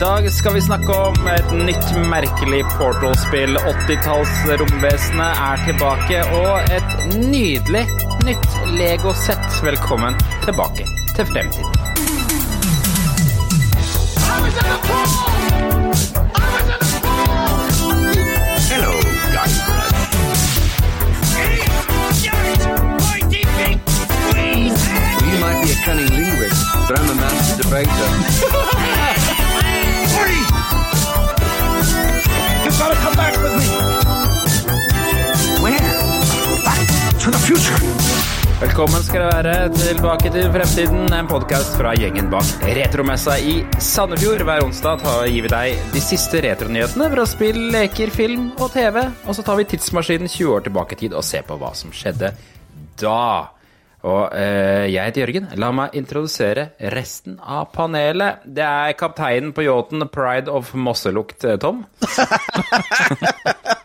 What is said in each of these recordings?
dag skal vi snakke om et nytt merkelig Portal-spill. 80-talls romvesenet er tilbake, og et nydelig nytt Lego-sett. Velkommen tilbake til fremtiden. Hello. You might be a cunning linguist, but I'm a master debater. Future. Velkommen skal dere være tilbake til Fremtiden, en podkast fra gjengen bak Retromessa i Sandefjord. Hver onsdag gir vi deg de siste retronyhetene fra spill, leker, film og TV. Og så tar vi tidsmaskinen 20 år tilbake i tid og ser på hva som skjedde da. Og eh, jeg heter Jørgen. La meg introdusere resten av panelet. Det er kapteinen på yachten Pride of Mosselukt, eh, Tom.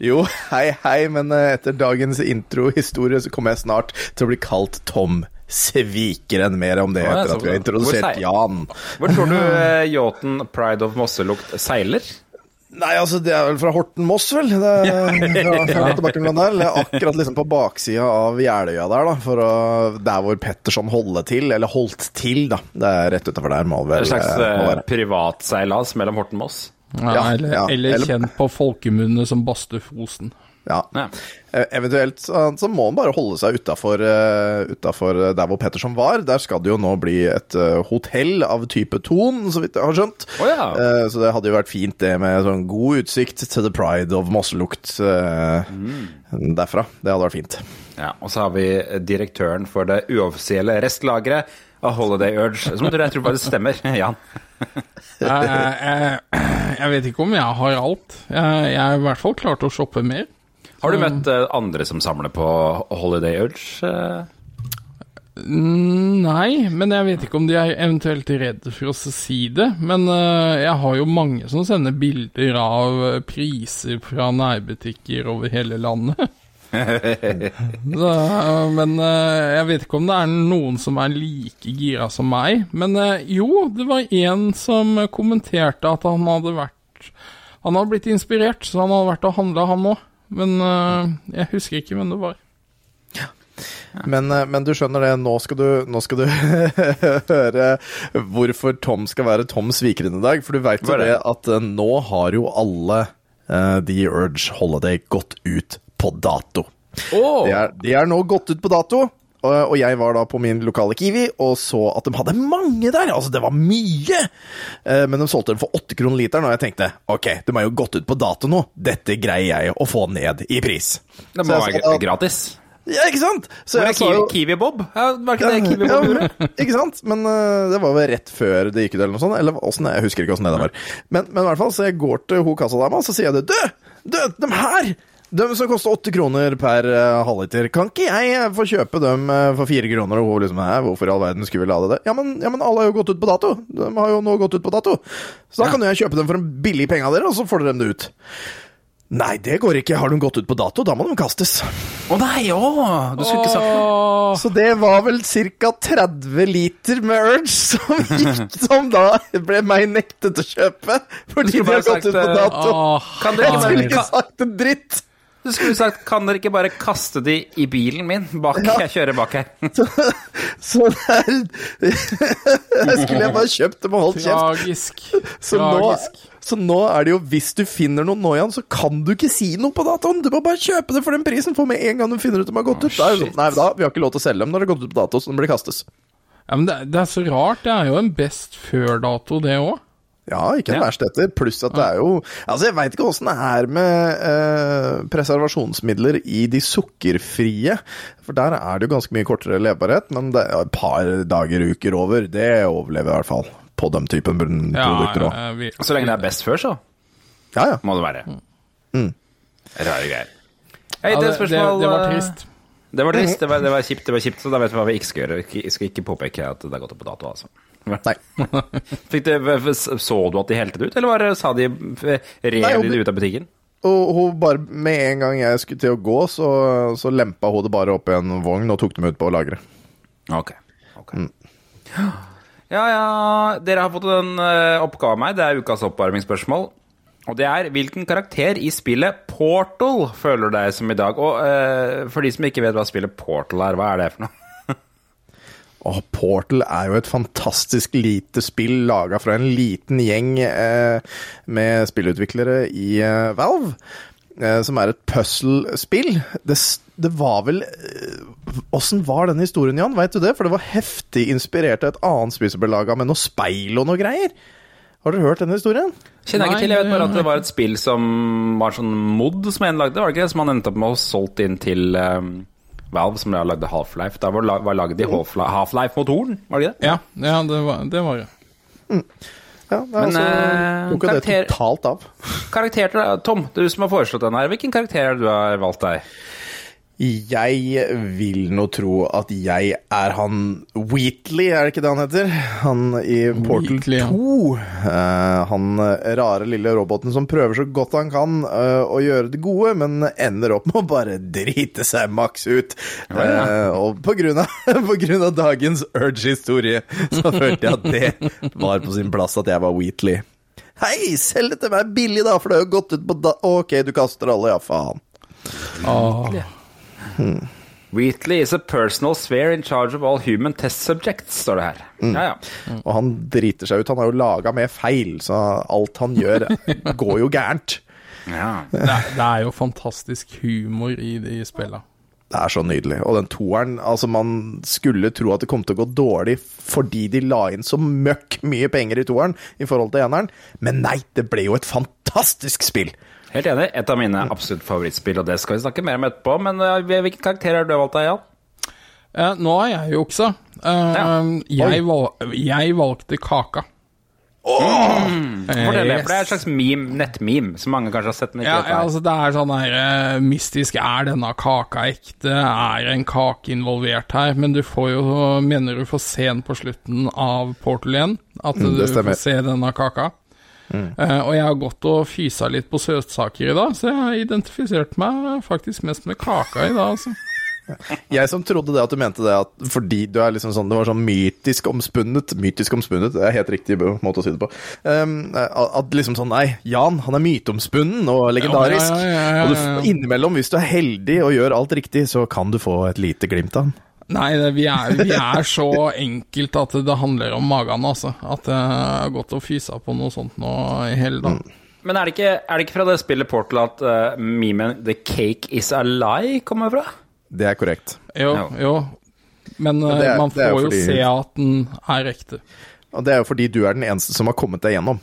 Jo, hei, hei, men eh, etter dagens introhistorie så kommer jeg snart til å bli kalt Tom Svikeren. Mer om det etter at vi har introdusert Jan. Hvor tror du eh, yachten Pride of Mosselukt seiler? Nei, altså, det er vel fra Horten Moss, vel? Det er, fra, fra der. Er akkurat liksom på baksida av Jeløya der, da. For å, der hvor Petterson holder til, eller holdt til, da. Det er rett utafor der, må vel En slags eh, privatseilas mellom Horten Moss? Ja, Ja, eller, ja. eller Eller- kjent på folkemunne som Bastufosen. Ja. Ja. Eh, Eventuelt så, så må han bare holde seg utafor der hvor Petterson var. Der skal det jo nå bli et eh, hotell av type Thon, så vidt jeg har skjønt. Oh, ja. Eh, så det hadde jo vært fint det med sånn god utsikt til The Pride of Mosselukt eh, Mm. derfra. Det hadde vært fint. Ja, og så har vi direktøren for det uoffisielle restlageret av Holiday Urge, som jeg tror, tror faktisk stemmer. Jan. Jeg, jeg, jeg vet ikke om jeg har alt. Jeg, jeg er i hvert fall klart å shoppe mer. Har du møtt eh, andre som samler på Holiday Urge? eh? Nei, men jeg vet ikke om de er eventuelt redde for å si det. Men eh, jeg har jo mange som sender bilder av eh, priser fra nærbutikker over hele landet. Så, eh, men eh, jeg vet ikke om det er noen som er like gira som meg. Men eh, jo, det var en som kommenterte at han hadde vært Han hadde blitt inspirert, så han hadde vært og handla, han òg. Men jeg husker ikke hvem det var. Men, men du skjønner det, nå skal du, nå skal du høre hvorfor Tom skal være Tom Svikeren i dag. For du veit jo det? det at nå har jo alle uh, The Urge Holiday gått ut på dato. Oh. De er, de er nå gått ut på dato. Og, jeg var da på min lokale Kiwi og så at de hadde mange der. Altså, det var mye! Eh, men de solgte dem for åtte kroner literen, og jeg tenkte ok, de har jo gått ut på dato nå. Dette greier jeg å få ned i pris. Det må være gratis. Ja, ikke sant? Så sa Kiwi, jo Kiwi Bob? Ja, var ikke det Kiwi Bob gjorde? ikke sant? Men uh, det var vel rett før det gikk ut, eller noe sånt. Eller åssen, jeg husker ikke åssen det var. Men, men i hvert fall, så jeg går til hun kassadama, og så sier jeg det. Du! Du, de her! De som koster åtte kroner per uh, halvliter. Kan ikke jeg eh, få kjøpe dem eh, for fire kroner? Og liksom Hæ, hvorfor i all verden skulle vi lade det? Ja men, ja, men alle har jo gått ut på dato. De har jo nå gått ut på dato. Så da kan jo jeg kjøpe dem for en billig penge av dere, og så får dere dem det ut. Nei, det går ikke. Har de gått ut på dato, da må de kastes. Å nei, å! Du skulle ikke sagt noe. Så det var vel ca. 30 liter med Urge som gikk, som da ble meg nektet å kjøpe. Fordi de har gått ut på dato. Åh, Kan dere Jeg ikke skulle ikke sagt en dritt. Du skulle sagt Kan dere ikke bare kaste de i bilen min bak? Jeg kjører bak her. Så det er Jeg skulle jeg bare kjøpt dem og holdt kjeft. tragisk. Så nå, så nå er det jo Hvis du finner noe nå, Jan, så kan du ikke si noe på datoen. Du må bare kjøpe det for den prisen, for med en gang du finner ut de har gått ut. Da er det sånn, nei, da, vi har ikke lov til å selge dem når det har gått ut på dato, så de blir kastes. Ja, men det, det er så rart. Det er jo en best før-dato, det òg. Ja, ikke en Ja. verst etter. Pluss at det er jo Altså, jeg veit ikke åssen det er med eh, preservasjonsmidler i de sukkerfrie. For der er det jo ganske mye kortere levebarhet, men det er et par dager, uker over, det overlever i hvert fall. På den typen produkter òg. Ja, vi- Så lenge det er best før, så Ja, ja. må det være. Rare greier. Hei, det er det, det, det var eh, trist. Det var trist, det var, det var kjipt, det var kjipt, så da vet vi hva vi ikke skal gjøre. Vi skal ikke påpeke at det har gått opp på dato, altså. Nei. Det, så du at de helte det ut, eller var sa de rev de det ut av butikken? Og hun bare, med en gang jeg skulle til å gå, så, så lempa hun det bare opp i en vogn og tok dem ut på lageret. Ok. ok. Ja, ja, dere har fått en eh, oppgave av meg. Det er ukas oppvarmingsspørsmål. Og det er hvilken karakter i spillet Portal føler deg som i dag? Og uh, for de som ikke vet hva spillet Portal er, hva er det for noe? Og Portal er jo et fantastisk lite spill laga fra en liten gjeng eh, med spillutviklere i eh, Valve. Eh, som er et puzzle-spill. Det, det var vel Åssen var den historien, Jan? Veit du det? For det var heftig inspirert av et annet spill som ble laga med noe speil og noe greier. Har dere hørt denne historien? Kjenner jeg ikke til. Jeg vet bare at det var et spill som var sånn mod som en lagde. Var det ikke det som han endte opp med å solgt inn til um, Valve, som lagde Half-Life? Da var, var lagd i Half- Half-Life-motoren, var det ikke det? Ja, ja det, var, det var det. Ja, det er Men, altså, eh, tok jo det totalt av. Karakterer, Tom, du som har foreslått den her. Hvilken karakter er det du har valgt deg? Jeg vil nå tro at jeg er han Wheatley, er det ikke det han heter? Han i Portal Wheatley, ja. 2. Eh, han eh, rare lille roboten som prøver så godt han kan uh, å gjøre det gode, men ender opp med å bare drite seg maks ut. Uh, og på grunn, av, på grunn av dagens Urge-historie, så følte jeg at det var på sin plass at jeg var Wheatley. Hei, selg det til meg billig, da, for det har jo gått ut på da... Ok, du kaster alle, ja, faen. Wheatley is a personal sphere in charge of all human test subjects, står det her. Ja, ja. Og han driter seg ut. Han har jo laga med feil, så alt han gjør, går jo gærent. ja. Det, det er jo fantastisk humor i de spilla. Det er så nydelig. Og den toeren Altså, man skulle tro at det kom til å gå dårlig fordi de la inn så møkk mye penger i toeren i forhold til eneren, men nei, det ble jo et fantastisk spill. Helt enig. Et av mine absolutt favorittspill, og det skal vi snakke mer om etterpå. Men uh, hvilken karakter har du valgt deg, Jan? Eh, nå har jeg juksa. Eh, Ja. jeg, valg, jeg valgte kaka. Fortell det, yes. for det er et slags meme, nettmeme, som mange kanskje har sett, men ikke Ja, vet ja, altså det er sånn her uh, mystisk Er denne kaka ekte? Er en kake involvert her? Men du får jo Mener du får se den på slutten av Portal igjen? At Mm, du får se denne kaka? Eh, og jeg har gått og fysa litt på søtsaker i dag, så jeg har identifisert meg faktisk mest med kaka i dag, altså. Jeg som trodde det at du mente det at fordi du er liksom sånn Det var sånn mytisk omspunnet Mytisk omspunnet, det er helt riktig måte å si det på. Um, at liksom sånn Nei, Jan, han er myteomspunnen og legendarisk. Ja, ja, ja, Og du, innimellom, hvis du er heldig og gjør alt riktig, så kan du få et lite glimt av han. Nei, det, vi, er, vi er så enkelt at det handler om magen, altså. At jeg har gått og fysa på noe sånt nå i hele dag. Men er det, ikke, er det ikke fra det spillet Portal at uh, memen 'The cake is a lie' kommer fra? Det er korrekt. Jo, jo. Men det eh, er- man det får jo fordi- se at den er ekte. Og det er jo fordi du er den eneste som har kommet deg gjennom.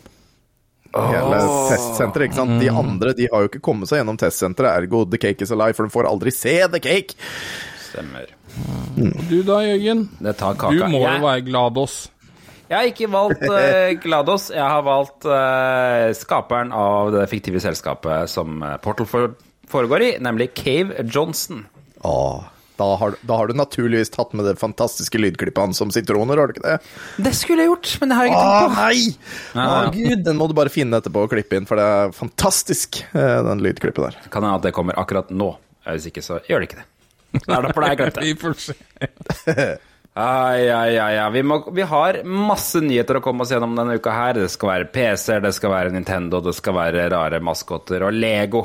Hele testsenteret, ikke sant. De andre de har jo ikke kommet seg gjennom testsenteret, ergo the cake is alive, for du får aldri se the cake. Stemmer. Du da, Jørgen? Det tar kaka. Du må jo jeg, være GLaDOS. jeg har ikke valgt uh, GLaDOS, jeg har valgt eh, skaperen av det fiktive selskapet som eh, Portal for, foregår i, nemlig Cave Johnson. Åh, da har, da har du naturligvis tatt med det fantastiske lydklippet hans som sitroner, har du ikke det? Det skulle jeg gjort, men det har jeg ikke Å tenkt på. nei! Å Ja. gud, den må du bare finne etterpå og klippe inn, for det er fantastisk, eh, den lydklippet der. Kan hende at det kommer akkurat nå. Hvis ikke, så gjør det ikke det. Det er derfor det jeg. Vi får se. Ai, ai, ai, ai. Vi, må, vi har masse nyheter å komme oss gjennom denne uka her. Det skal være PC-er, det skal være Nintendo, det skal være rare maskotter og Lego.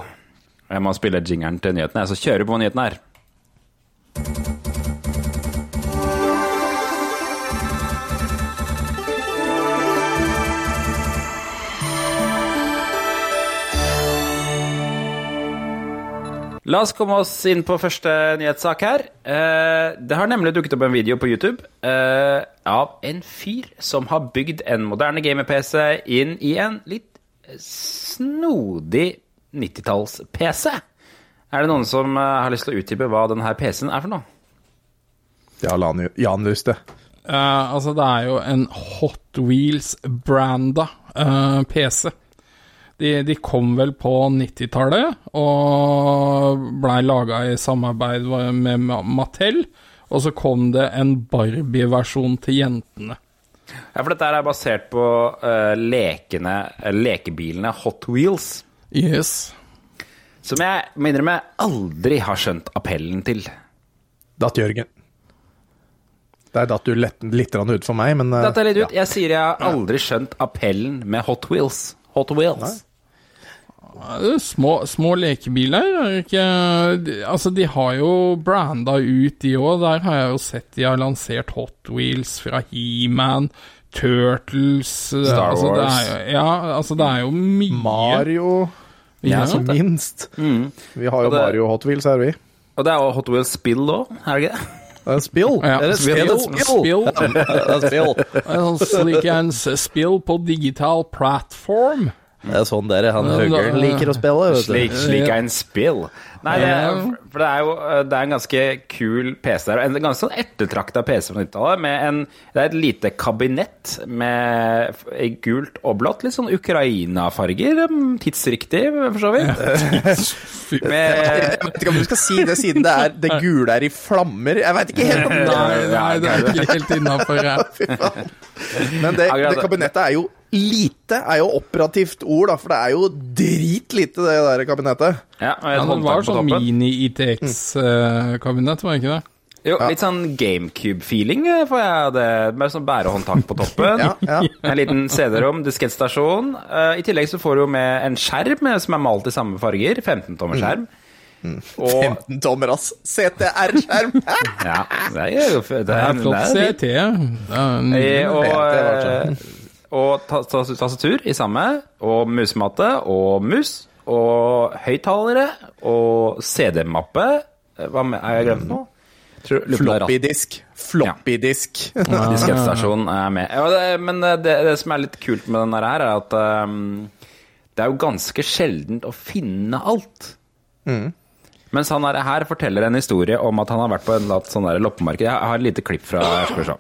Jeg må spille jingeren til nyhetene, så kjører vi på nyhetene her. La oss komme oss inn på første nyhetssak her. Eh, det har nemlig dukket opp en video på YouTube eh, av en fyr som har bygd en moderne gamer-PC inn i en litt snodig 90-talls-PC. Er det noen som eh, har lyst til å utdype hva denne PC-en er for noe? Ja, har Jan lyst til. Uh, altså, det er jo en Hot Wheels-branda uh, PC. De, de kom vel på 90-tallet og blei laga i samarbeid med Mattel. Og så kom det en Barbie-versjon til jentene. Ja, for dette er basert på uh, lekene, eh, lekebilene Hot Wheels. Yes. Som jeg må innrømme aldri har skjønt appellen til. Datt Jørgen. Der datt du lett, litt ut for meg, men uh, Datt jeg litt ut. Jeg sier jeg har aldri skjønt appellen med Hot Wheels. Hot Wheels. Det Små, små lekebiler, er ikke Altså, de har jo branda ut, de òg. Der har jeg jo sett de har lansert Hot Wheels fra He-Man, Turtles Star altså, Det Wars. er, ja, altså, det er jo mye Mario Ja, som minst. Vi har jo det- Mario Hot Wheels her, vi. Og det er jo Hot Wheels Spill òg, er det ikke det? Det er spill. Ja, Det er spill. spill. Spill. Det er spill. En Slik en spill på digital platform. Det er sånn dere han Ja, liker å spille. vet du. Slik, slik er en spill. Nei, det for det er jo det er en ganske kul PC der. En ganske sånn ettertrakta PC fra 90-tallet. med en- Det er et lite kabinett med gult og blått. Litt sånn Ukraina-farger. mm, Tidsriktig, for så vidt. Med, Jeg vet ikke om du skal si det siden det, er, det gule er i flammer. Jeg veit ikke helt om det Nei, nei, det er ikke helt innafor. Men det det. kabinettet er jo lite, er jo operativt ord, da, for det er jo dritlite, det der kabinettet. ja, og jeg, Ja, det var sånn mini-ITX-kabinett, var det ikke det? Jo, litt sånn GameCube-feeling eh, får jeg det. Med sånn bærehåndtak på toppen. Ja, ja. En liten CD-rom, diskettstasjon. Uh, I tillegg så får du med en skjerm eh, som er malt i samme farger. 15-tommer skjerm. Og 15 tommer, ass. CTR-skjerm. Ja, det er jo det det Det er, er flott er CT. er Eh. Og, eh, og ta- ta- tastatur i samme, og musematte og mus, og høyttalere og CD-mappe. Eh, Hva med, har jeg glemt noe? Er Floppy-disk. Floppy-disk. Diskettstasjonen er med. Ja, det, men eh, det, det som er litt kult med den her, er at um, det er jo ganske sjeldent å finne alt. Mens han her, her forteller en historie om at han har vært på en sånn loppemarked. Jeg har et lite klipp fra skal vi se.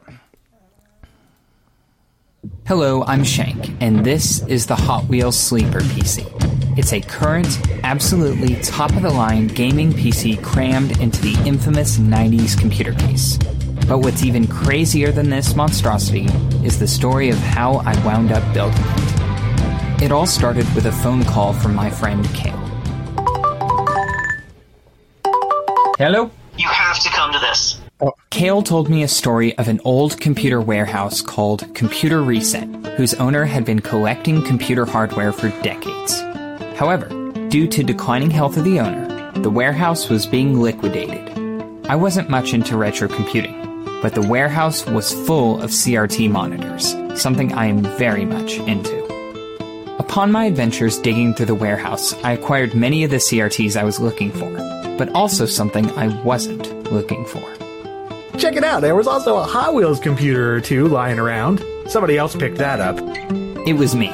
Hello, I'm Shank, and this is the Hot Wheels Sleeper PC. It's a current, absolutely top of the line gaming PC crammed into the infamous 90s computer case. But what's even crazier than this monstrosity is the story of how I wound up building it. It all started with a phone call from my friend Kale. Hello? You have to come to this. Kale told me a story of an old computer warehouse called Computer Reset, whose owner had been collecting computer hardware for decades. However, due to declining health of the owner, the warehouse was being liquidated. I wasn't much into retro computing, but the warehouse was full of CRT monitors, something I am very much into. Upon my adventures digging through the warehouse, I acquired many of the CRTs I was looking for, but also something I wasn't looking for. Check it out, there was also a Hot Wheels computer or two lying around. Somebody else picked that up. It was me.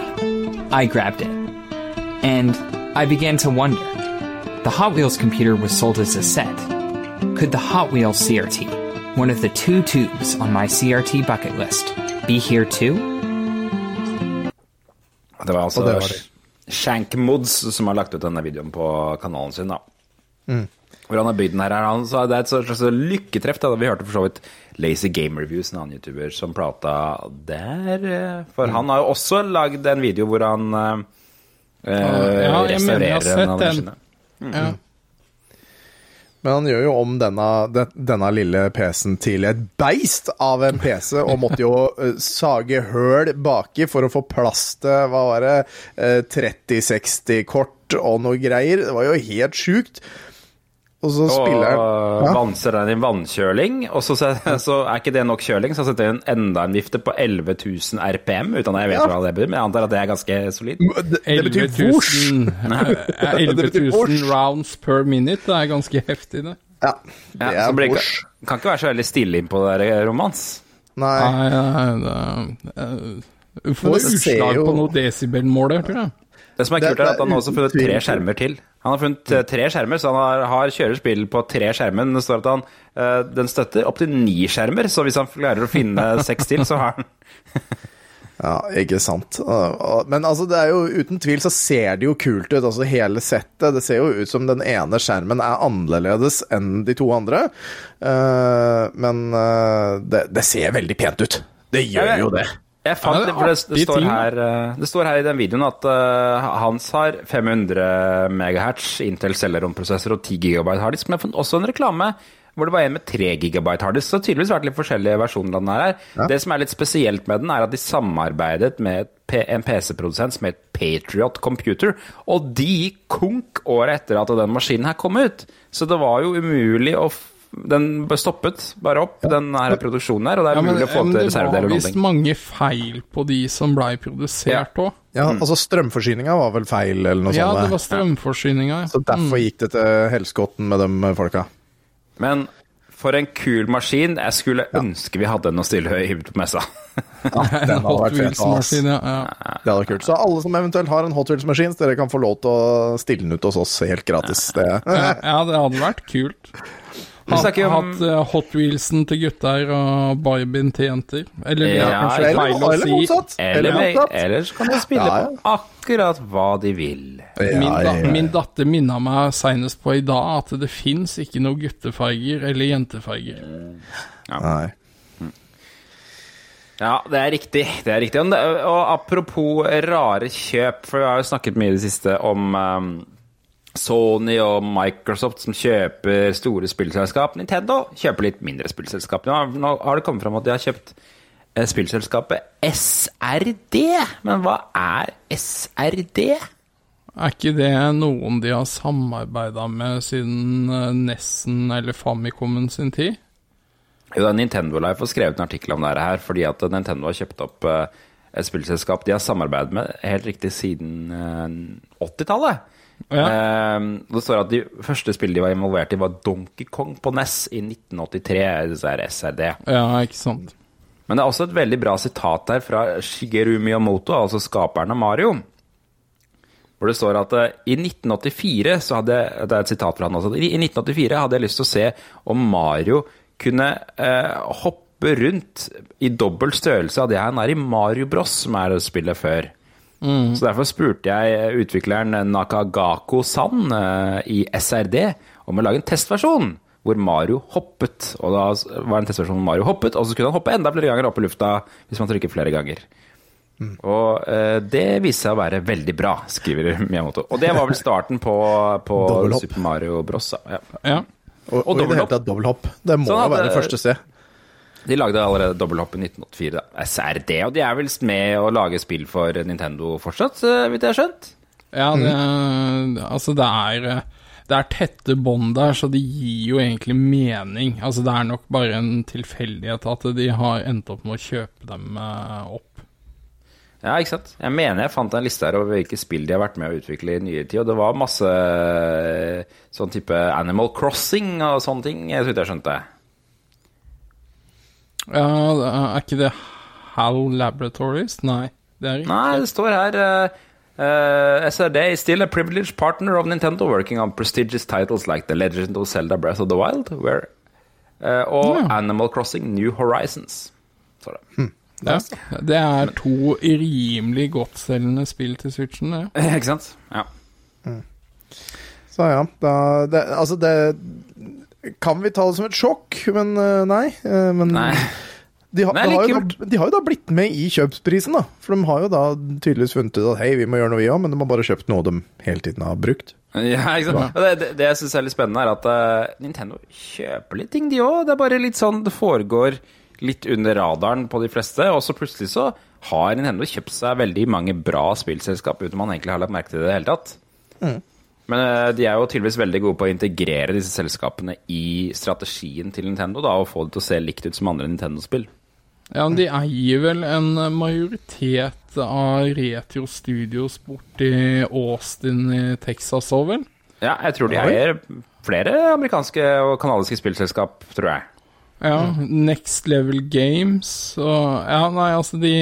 I grabbed it. And I began to wonder. The Hot Wheels computer was sold as a set. Could the Hot Wheels CRT, one of the two tubes on my CRT bucket list, be here too? Det var altså Og det var det. Shankmods som har lagt ut denne videoen på kanalen sin. da. Mm. Hvor han har bygd den her. Han sa det er et slags lykketreff. da. Vi hørte for så vidt Lazy Game Reviews, en annen YouTuber, som prata der. eh, For han har jo også lagd en video hvor han eh, Ja, jeg mener jeg har restaurerer en av den. maskinene. Ja. Men han gjør jo om denne, denne lille PC-en til et beist av en PC, og måtte jo eh, sage høl baki for å få plass til hva var det, eh, 3060-kort og noe greier. Det var jo helt sjukt. Og så spiller han Ja. vanser den i vannkjøling, og så, så er ikke det nok kjøling, så setter han enda en vifte på 11 000 RPM, uten at jeg vet Ja. hva det betyr, men jeg antar at det er ganske solid. Det, det betyr vors. 11 000 vors. rounds per minute. Det er ganske heftig, det. Ja, det Ja, er vors. kan ikke være så veldig stille inn på det der romans. Nei. Nei, nei, nei, nei. Du får utslag jo- på noe desibelmåler, tror jeg. Det som er kult, er at han også har funnet tre skjermer til. Han har funnet eh, tre skjermer, så han har, har kjører spill på tre skjermer. Men det står at han, eh, den støtter opptil ni skjermer, så hvis han klarer å finne seks til, så har han Ja, ikke sant. Men altså, det er jo uten tvil så ser det jo kult ut. Altså hele settet. Det ser jo ut som den ene skjermen er annerledes enn de to andre. Uh, men det, det ser veldig pent ut. Det gjør jo det. Jeg fant det for det, det, står her, eh, det står her i den videoen at uh, Hans har 500 MHz Intel celleromprosessor og 10 GB harddisk, men jeg fant også en reklame hvor det var en med 3 GB harddisk. Så det har tydeligvis vært litt forskjellige versjoner av den her. Det som er litt spesielt med den, er at de samarbeidet med en PC-produsent som het Patriot Computer, og de gikk konk året etter at den maskinen her kom ut. Så det var jo umulig å Den ble stoppet bare opp, den her produksjonen her, og det er Ja, men, umulig å få til reservedeler. det var visst mange feil på de som blei produsert òg. Ja, altså strømforsyninga var vel feil, eller noe Ja, sånt. det var strømforsyninga. Så derfor gikk det til helskotten med de folka. Men for en kul maskin. Jeg skulle ønske vi hadde den å stille i på messa. Den hadde Hot vært fet. Ja. ja. Det hadde vært kult. Så alle som eventuelt har en Hot Wheels-maskin, dere kan få lov til å stille den ut hos oss helt gratis. Det. Ja, ja, det hadde vært kult. Vi snakker om- Hatt uh, Hot Wheelsen til gutter og Barbien til jenter. Eller det er Ja, kanskje eller- feil å eller si. motsatt. Eller, motsatt. eller så kan de spille Ja, ja. på akkurat hva de vil. Min, da, ja, ja. min datter minna meg senest på i dag at det fins ikke noe guttefarger eller jentefarger. Nei. Ja, det er riktig. det er riktig. Og Og apropos rare kjøp, for vi har jo snakket mye i det siste om um, Sony og Microsoft som kjøper store spillselskap. Nintendo kjøper litt mindre spillselskap. Nå, har det kommet fram at de har kjøpt eh, spillselskapet SRD. Men hva er SRD? Er ikke det noen de har samarbeida med siden eh, Nessen eller Famicomen sin tid? Jo, da, Nintendo Life har skrevet en artikkel om dette her, fordi at Nintendo har kjøpt opp eh, et spillselskap de har samarbeidet med helt riktig siden eh, 80-tallet. Ja. Eh, det står at de første spillene de var involvert i, var Donkey Kong på NES i 1983. Er SRD. Ja, ikke sant. Men det er også et veldig bra sitat her fra Shigeru Miyamoto, altså skaperen av Mario. Hvor det står at eh, i 1984 så hadde Det er et sitat fra han også. I 1984 hadde jeg lyst til å se om Mario kunne eh, hoppe rundt i dobbel størrelse av det han er i Mario Bros, som er spillet før. Så derfor spurte jeg utvikleren Nakagako-san eh, i SRD om å lage en testversjon hvor Mario hoppet. Og da var det en testversjon hvor Mario hoppet, og så kunne han hoppe enda flere ganger opp i lufta hvis man trykker flere ganger. Og uh, det viste seg å være veldig bra, skriver Miyamoto. Og det var vel starten på, på Super Mario Bros. Ja. Ja. Og, og, i det hele tatt dobbelthopp. Det må jo være det første sted. De lagde allerede dobbelthopp i 1984. da. SRD, og de er vel med å lage spill for Nintendo fortsatt, Hvis vidt jeg har skjønt? Ja, det, altså det er Det er tette bånd der, så det gir jo egentlig mening. Altså Det er nok bare en tilfeldighet at de har endt opp med å kjøpe dem eh, opp. Ja, ikke sant? Jeg mener jeg fant en liste her over hvilke spill de har vært med å utvikle i nyere tid, og det var masse eh, sånn type Animal Crossing og sånne ting, så vidt jeg skjønte. Ja, Er ikke det Hal Laboratories? Nei, det er ikke Nei, det står her uh, uh, SRD is still a privileged partner of Nintendo working on prestigious titles like The Legend of Zelda Breath of the Wild where, uh, og Ja. Animal Crossing New Horizons. Står det. Ja, det er to rimelig godtselgende spill til Switchen. Ja. Ikke sant? Ja. Så ja, da, det, altså det Kan vi ta det som et sjokk? Men eh, nei. eh, Men Nei. de, har, nei, de, har jo da, de har jo da blitt med i kjøpsprisen, da. For de har jo da tydeligvis funnet ut at hei, vi må gjøre noe vi òg, men de har bare kjøpt noe de hele tiden har brukt. Ja, ikke sant? Det, det, det jeg syns er litt spennende, er at uh, Nintendo kjøper litt ting, de òg. Det er bare litt sånn det foregår litt under radaren på de fleste, og så plutselig så har Nintendo kjøpt seg veldig mange bra spillselskap uten man egentlig har lagt merke til det i det hele tatt. Men eh, de er jo tydeligvis veldig gode på å integrere disse selskapene i strategien til Nintendo, da, og få det til å se likt ut som andre Nintendo-spill. Ja, men De eier vel en majoritet av Retro Studios borti Austin i Texas òg, vel? Ja, jeg tror de eier flere amerikanske og kanadiske spillselskap, tror jeg. Ja, Next Level Games og Ja, nei, altså de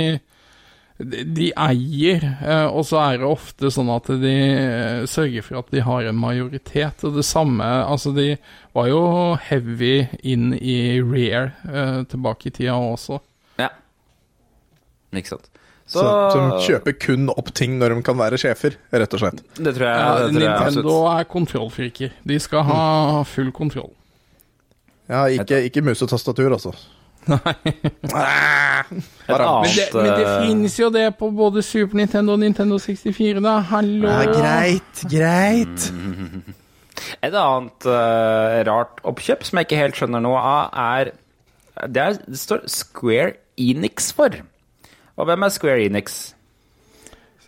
de, eier, eh, og så er det ofte sånn at de eh, sørger for at de har en majoritet. Og det samme Altså, de var jo heavy inn i Rare eh, tilbake i tida også. Ja. Ikke sant. Så, de kjøper kun opp ting når de kan være sjefer, rett og slett. Det tror jeg, Ja, det tror jeg Nintendo absolutt. er kontrollfriker. De skal ha full kontroll. Ja, ikke, ikke mus og tastatur, altså. Et Men annet, det, men det eh, finnes jo det på både Super Nintendo og Nintendo 64, da. Hallo! Ja, greit, greit. Et annet uh, rart oppkjøp som jeg ikke helt skjønner noe av, er Det, er, det står Square Enix for. Og hvem er Square Enix?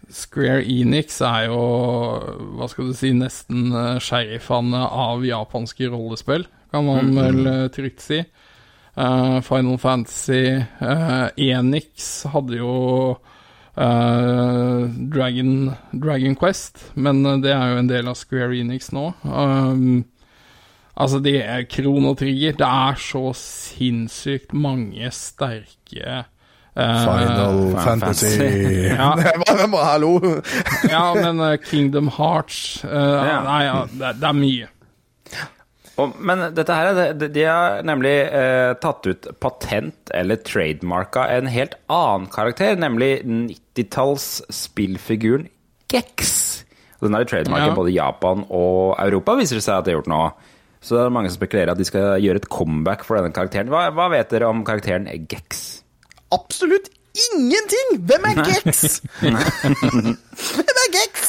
Square Enix er jo, hva skal du si, nesten uh, sheriffene av japanske rollespill, kan man vel eh, trygt si. Eh, Final Fantasy uh, Enix hadde jo uh, Dragon, Dragon Quest, men det er jo en del av Square Enix nå. Um, altså, det er kronotrigger. Det er så sinnssykt mange sterke Final Final Fantasy Ja. Hvem var Hallo! Ja, men Kingdom Hearts uh, Ja. Nei, ja, det, det er mye. Men dette her, er de har nemlig eh, tatt ut patent eller trademarka en helt annen karakter, nemlig 90-talls spillfiguren Gex. Og den har de trademarka Ja. både i Japan og Europa, viser det seg at de har gjort nå. Så det er mange som spekulerer at de skal gjøre et comeback for denne karakteren. Hva, hva vet dere om karakteren Gex? Absolutt ingenting! Hvem er Gex? Hvem er Gex?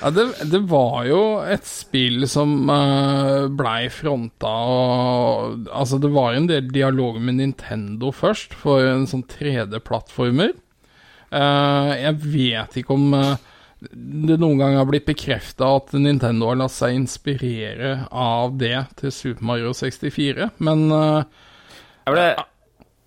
Ja, det, det var jo et spill som uh, blei fronta og Altså, det var en del dialog med Nintendo først, for en sånn 3D-plattformer. Eh, jeg vet ikke om uh, det noen gang har blitt bekrefta at Nintendo har latt seg inspirere av det til Super Mario 64, men uh, Er det,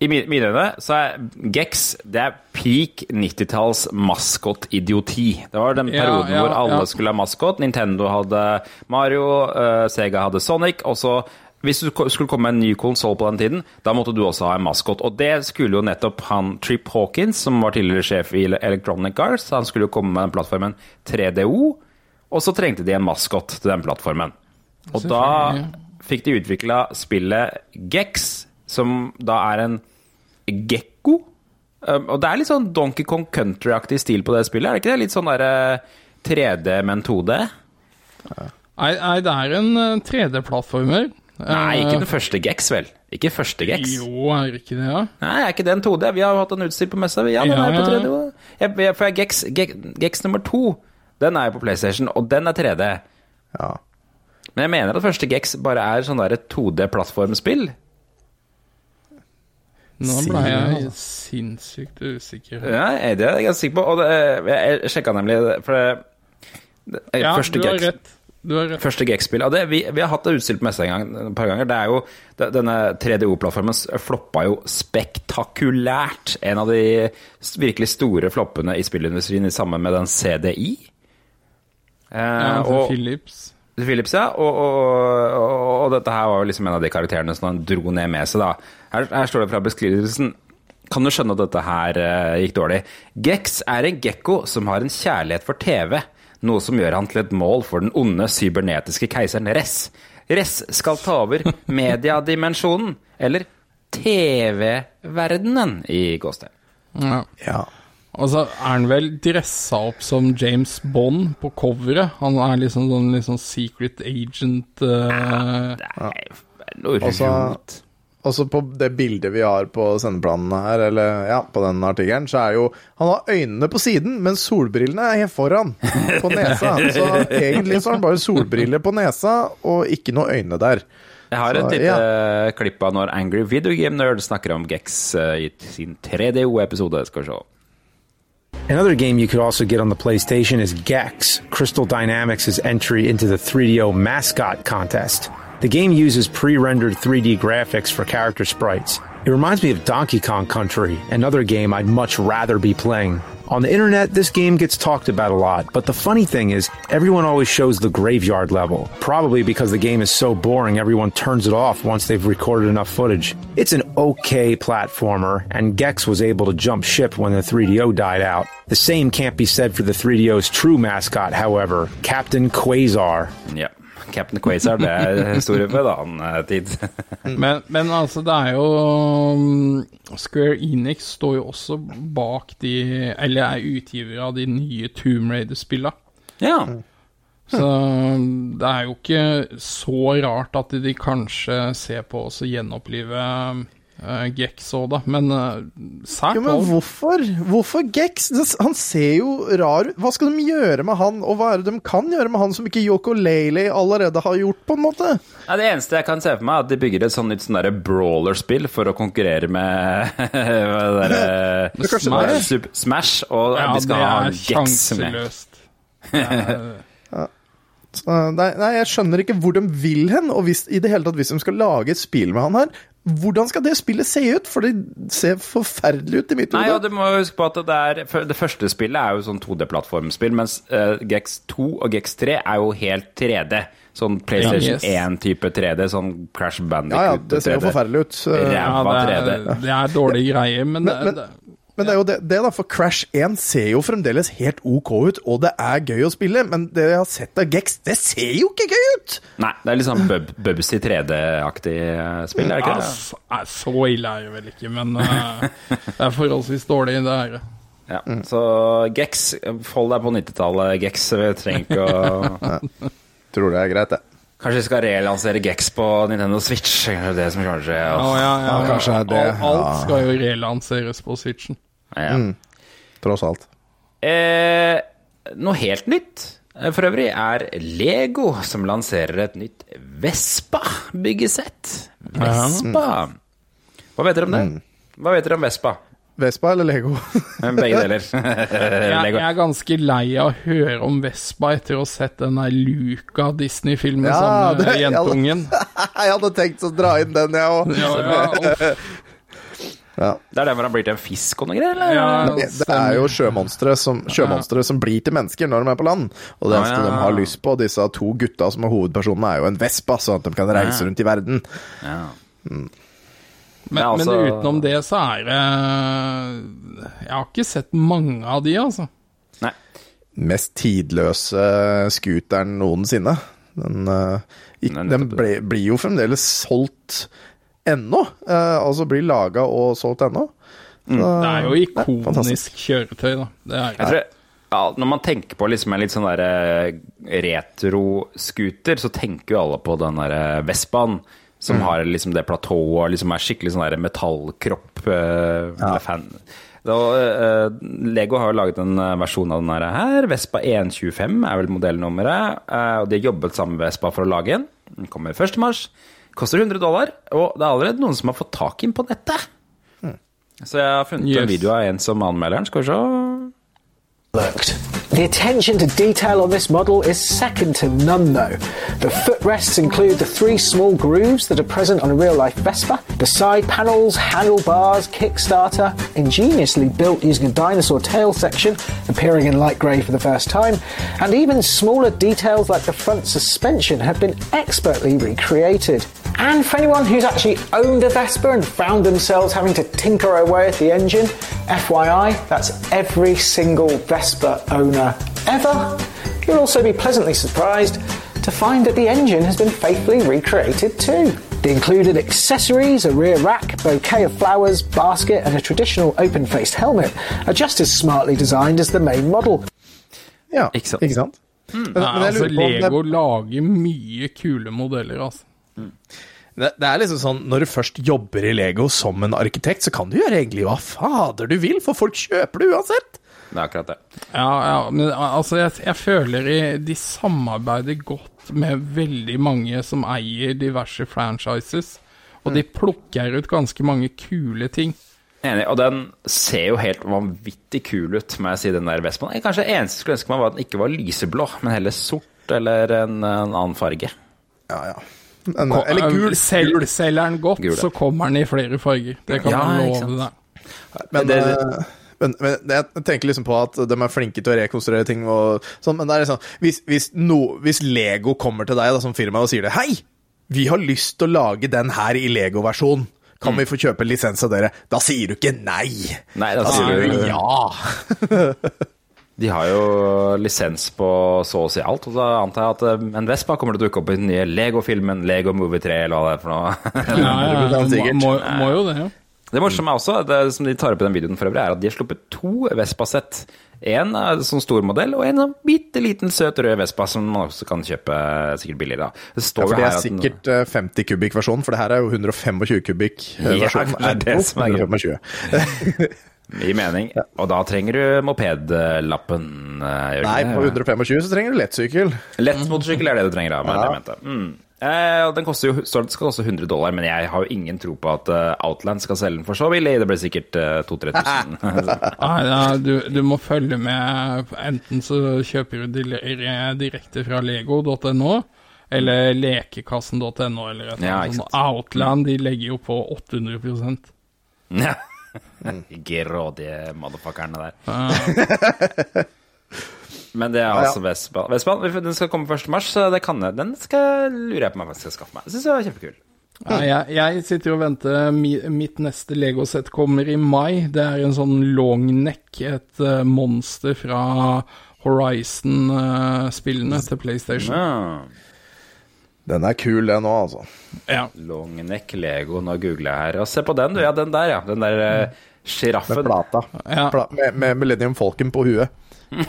I mine øyne så er Gex det er peak 90-talls maskotidioti. Det var den perioden ja, hvor alle ja. skulle ha maskot. Nintendo hadde Mario, uh, Sega hadde Sonic. og så hvis du skulle komme med en ny konsoll på den tiden, da måtte du også ha en maskot. Og det skulle jo nettopp han Trip Hawkins, som var tidligere sjef i Electronic Arts, han skulle jo komme med den plattformen 3DO, og så trengte de en maskot til den plattformen. Og da fikk de utvikla spillet Gex, som da er en gekko. Um, og det er litt sånn Donkey Kong Country-aktig stil på det spillet, er det ikke det? Litt sånn derre 3D men 2D? Nei, nei, det er en eh, 3D-plattformer. Nei, ikke den første Gex, vel? Ikke første Gex? Jo, er det ikke det, ja? Nei, er ikke det en 2D? Vi har jo hatt en utstilt på messa. Ja, den Ja, er på 3D. også. Jeg, jeg, for Gex, Gex, Gex nummer to, den er jo på PlayStation, og den er 3D. Ja. Men jeg mener at første Gex bare er sånn der 2D-plattformspill. Nå ble jeg sinnssykt usikker. Ja, det er jeg ganske sikker på. Og det, jeg sjekka nemlig for det, det Ja, første du har rett. Du har rett. Første Gex-spill. Og vi, vi har hatt det utstilt på messa en gang, et par ganger. Det er jo, det, denne 3DO-plattformen floppa jo spektakulært. En av de virkelig store floppene i spillindustrien sammen med den CDI. Eh, Ja, og, Philips. Philips, ja. Og, og, og, og dette her var jo liksom en av de karakterene som han dro ned med seg, da. Her, her står det fra beskrivelsen. Kan du skjønne at dette her uh, gikk dårlig? Gex er en gekko som har en kjærlighet for TV. Noe som gjør han til et mål for den onde cybernetiske keiseren Ress. Ress skal ta over mediadimensjonen, eller TV-verdenen, i gåstegn. Ja. ja. Og så er han vel dressa opp som James Bond på coveret. Han er liksom sånn liksom secret agent eh, Det er noe Altså. Også på det bildet vi har på sendeplanene her, eller ja, på den artikkelen, så er jo Han har øynene på siden, men solbrillene er helt foran, på nesa. Så egentlig så har han bare solbriller på nesa, og ikke noe øyne der. Jeg har et lite ja. klipp av når Angry Video Game Nerd snakker om Gex eh, i sin 3DO-episode. Skal vi se. Another game you could also get on the PlayStation is Gex, Crystal Dynamics' entry into the 3DO mascot contest. The game uses pre rendered 3D graphics for character sprites. It reminds me of Donkey Kong Country, another game I'd much rather be playing. On the internet, this game gets talked about a lot, but the funny thing is, everyone always shows the graveyard level. Probably because the game is so boring, everyone turns it off once they've recorded enough footage. It's an okay platformer, and Gex was able to jump ship when the 3DO died out. The same can't be said for the 3DO's true mascot, however, Captain Quasar. Ja. Captain Quasar, det er historie for en annen eh, tid. men, men altså, det er jo um, Square Enix står jo også bak de Eller er utgiver av de nye Tomb Raider-spilla. ja. Så um, det er jo ikke så rart at de kanskje ser på oss å gjenopplive uh, Gex òg, da. Men uh, sært òg. men hvorfor? Hvorfor Gex? Han ser jo rar ut. Hva skal de gjøre med han, og hva er det de kan gjøre med han som ikke Yoko Laley allerede har gjort, på en måte? Ja, det eneste jeg kan se for meg, er at de bygger et sånn nytt sånn brawler-spill for å konkurrere med det derre Smash, Smash, og Ja, de skal ha Gex med. sjanseløst. Det er- Så, Nei, nei, jeg skjønner ikke hvor de vil hen, og hvis, i det hele tatt hvis de skal lage et spill med han her, hvordan skal det spillet se ut? For det ser forferdelig ut i mitt hode. du må huske på at det, er, det første spillet er jo sånn 2D-plattformspill, mens uh, Gex 2 og Gex 3 er jo helt 3D. Sånn PlayStation 1-type 3D, sånn Crash Bandicoot Ja, ja, det ser jo forferdelig ut. Ja. Det er, det er dårlige greier, men, Men- men- det, Men det er jo det, det da, for Crash 1 ser jo fremdeles helt ok ut, og det er gøy å spille, men det jeg har sett av Gex, det ser jo ikke gøy ut! Nei, det er litt sånn Bub Bubsy 3D-aktig eh, spill, er det ikke det? ja, nei, så ille er det vel ikke, men uh, det er forholdsvis dårlig, det her. Ja, så Gex, hold deg på 90-tallet, Gex. Vi trenger ikke å Tror det er greit, det. Kanskje vi skal relansere Gex på Nintendo Switch? Kanskje det som kanskje Ja, ja, ja, Ja, kanskje det, Alt, alt skal jo relanseres på Switchen. Ja. Tross alt. Eh, noe helt nytt eh, for øvrig er Lego som lanserer et nytt Vespa-byggesett. Vespa. Hva vet dere om det? Hva vet dere om Vespa? Vespa eller Lego? Begge deler. Jeg, Lego. jeg er ganske lei av å høre om Vespa etter å ha sett den der Luca Disney-filmen Ja, sammen med jentungen. jeg hadde tenkt å dra inn den, jeg òg. Ja, ja, og, Det er det hvor han blir til en fisk og noe greier? eller? ja, Det er jo sjømonstre som, sjømonstre som blir til mennesker når de er på land. Og det eneste ja. de har lyst på, disse to gutta som er hovedpersonene, er jo en Vespa, sånn at de kan reise rundt i verden. Ja. men, Ja, altså- men utenom det så er det Jeg har ikke sett mange av de, altså. Nei. Mest tidløse scooteren noensinne. Den, eh, Nei, den ble, blir jo fremdeles solgt ennå. eh, altså blir laga og solgt ennå. Mm. Det er jo ikonisk kjøretøy, da. Det er Jeg tror, ja, når man tenker på liksom en litt sånn der retro-scooter, så tenker jo alle på den der Vespaen. Som har liksom det platået og liksom er skikkelig sånn der metallkropp. eh, eller fan. Da, uh, Lego har jo laget en eh, versjon av den her. her. Vespa 125 er vel modellnummeret. Uh, og De har jobbet sammen med Vespa for å lage den. Den kommer 1. Mars. Koster 100 dollar. Og det er allerede noen som har fått tak i den på nettet. Så jeg har funnet en video av en som anmelder den. Skal vi se. looked. The attention to detail on this model is second to none, though. The footrests include the three small grooves that are present on a real life Vespa, the side panels, handlebars, kickstarter, ingeniously built using a dinosaur tail section, appearing in light grey for the first time, and even smaller details like the front suspension have been expertly recreated. And for anyone who's actually owned a Vespa and found themselves having to tinker away at the engine, FYI, that's every single Vespa owner ever. You'll also be pleasantly surprised to find that the engine has been faithfully recreated too. The included accessories, a rear rack, bouquet of flowers, basket, and a traditional open faced helmet are just as smartly designed as the main model. Ja, Ikke sant? Ikke sant? Hmm. Men, Ja, men ah, altså, lurer på det- Lego lager mye kule modeller, altså. Det, det er liksom sånn, Når du først jobber i Lego som en arkitekt, så kan du gjøre egentlig hva fader du vil, for folk kjøper det uansett. Det er akkurat det. Ja, ja, men altså, jeg, jeg føler de samarbeider godt med veldig mange som eier diverse franchises, og Mm. de plukker ut ganske mange kule ting. Enig. Og den ser jo helt vanvittig kul ut, må jeg si, den der Vespaen. Jeg- Kanskje det eneste jeg skulle ønske meg var at den ikke var lyseblå, men heller sort eller en, en annen farge. Ja, ja. Men, eller gul. Sel, gul. selger den godt, Gul, så kommer den i flere farger. Det kan Ja, man love deg. Men, Det- det. men, men jeg tenker liksom på at de er flinke til å rekonstruere ting og sånn, men det er liksom Hvis, hvis, no, hvis Lego kommer til deg da, som firma og sier det Hei, vi har lyst til å lage den her i Lego-versjon. Kan vi få kjøpe en lisens av dere? Da sier du ikke nei. Nei, da Da sier du ja. De har jo lisens på så å si alt, og da antar jeg at eh, en Vespa kommer til å dukke opp i den nye Lego-filmen, Lego Movie 3, eller hva det er for noe. Ja, ja, ja, må, må, må jo det, ja. Det morsomme er også, det som de tar opp i den videoen for øvrig, er at de har sluppet to Vespa-sett. En sånn stor modell, og en sånn bitte liten søt rød Vespa som man også kan kjøpe sikkert billigere. da. Det Ja, står for jo det her er den- sikkert eh, 50 kubikk-versjon, for det her er jo 125 kubikk versjonen. Ja, det er det som er greia. 125. Gir mening. Og da trenger du mopedlappen. Jørgen? Nei, på 125 så trenger du lettsykkel. Lettmotorsykkel er det du trenger, da. Men Ja. det mente. Mm. Eh, den koster jo, skal koste 100 dollar, men jeg har jo ingen tro på at eh, Outland skal selge den for så billig. Det blir sikkert uh, 2000-3000. ah, ja, du, du må følge med. Enten så kjøper du direkte fra lego.no, eller lekekassen.no, eller et eller annet Ja. Outland de legger jo på 800% Ja. Grådige motherfuckerne der. Men det er altså Vespa. Vespa den skal komme 1. mars, så det kan jeg. Den skal, lurer jeg på om jeg skal skaffe meg. Syns jeg var kjempekul. Ja, jeg, jeg sitter og venter. Mi, mitt neste Lego-sett kommer i mai. Det er en sånn long neck, et uh, monster fra Horizon-spillene til PlayStation. Ja. Den er kul, den òg, altså. Ja. Longneck Lego, nå googler jeg her. Og se på den, du. Ja, den der, ja. Den der eh, Med sjiraffen. plata. Ja. Pla med, med Millennium Falcon på huet. ja.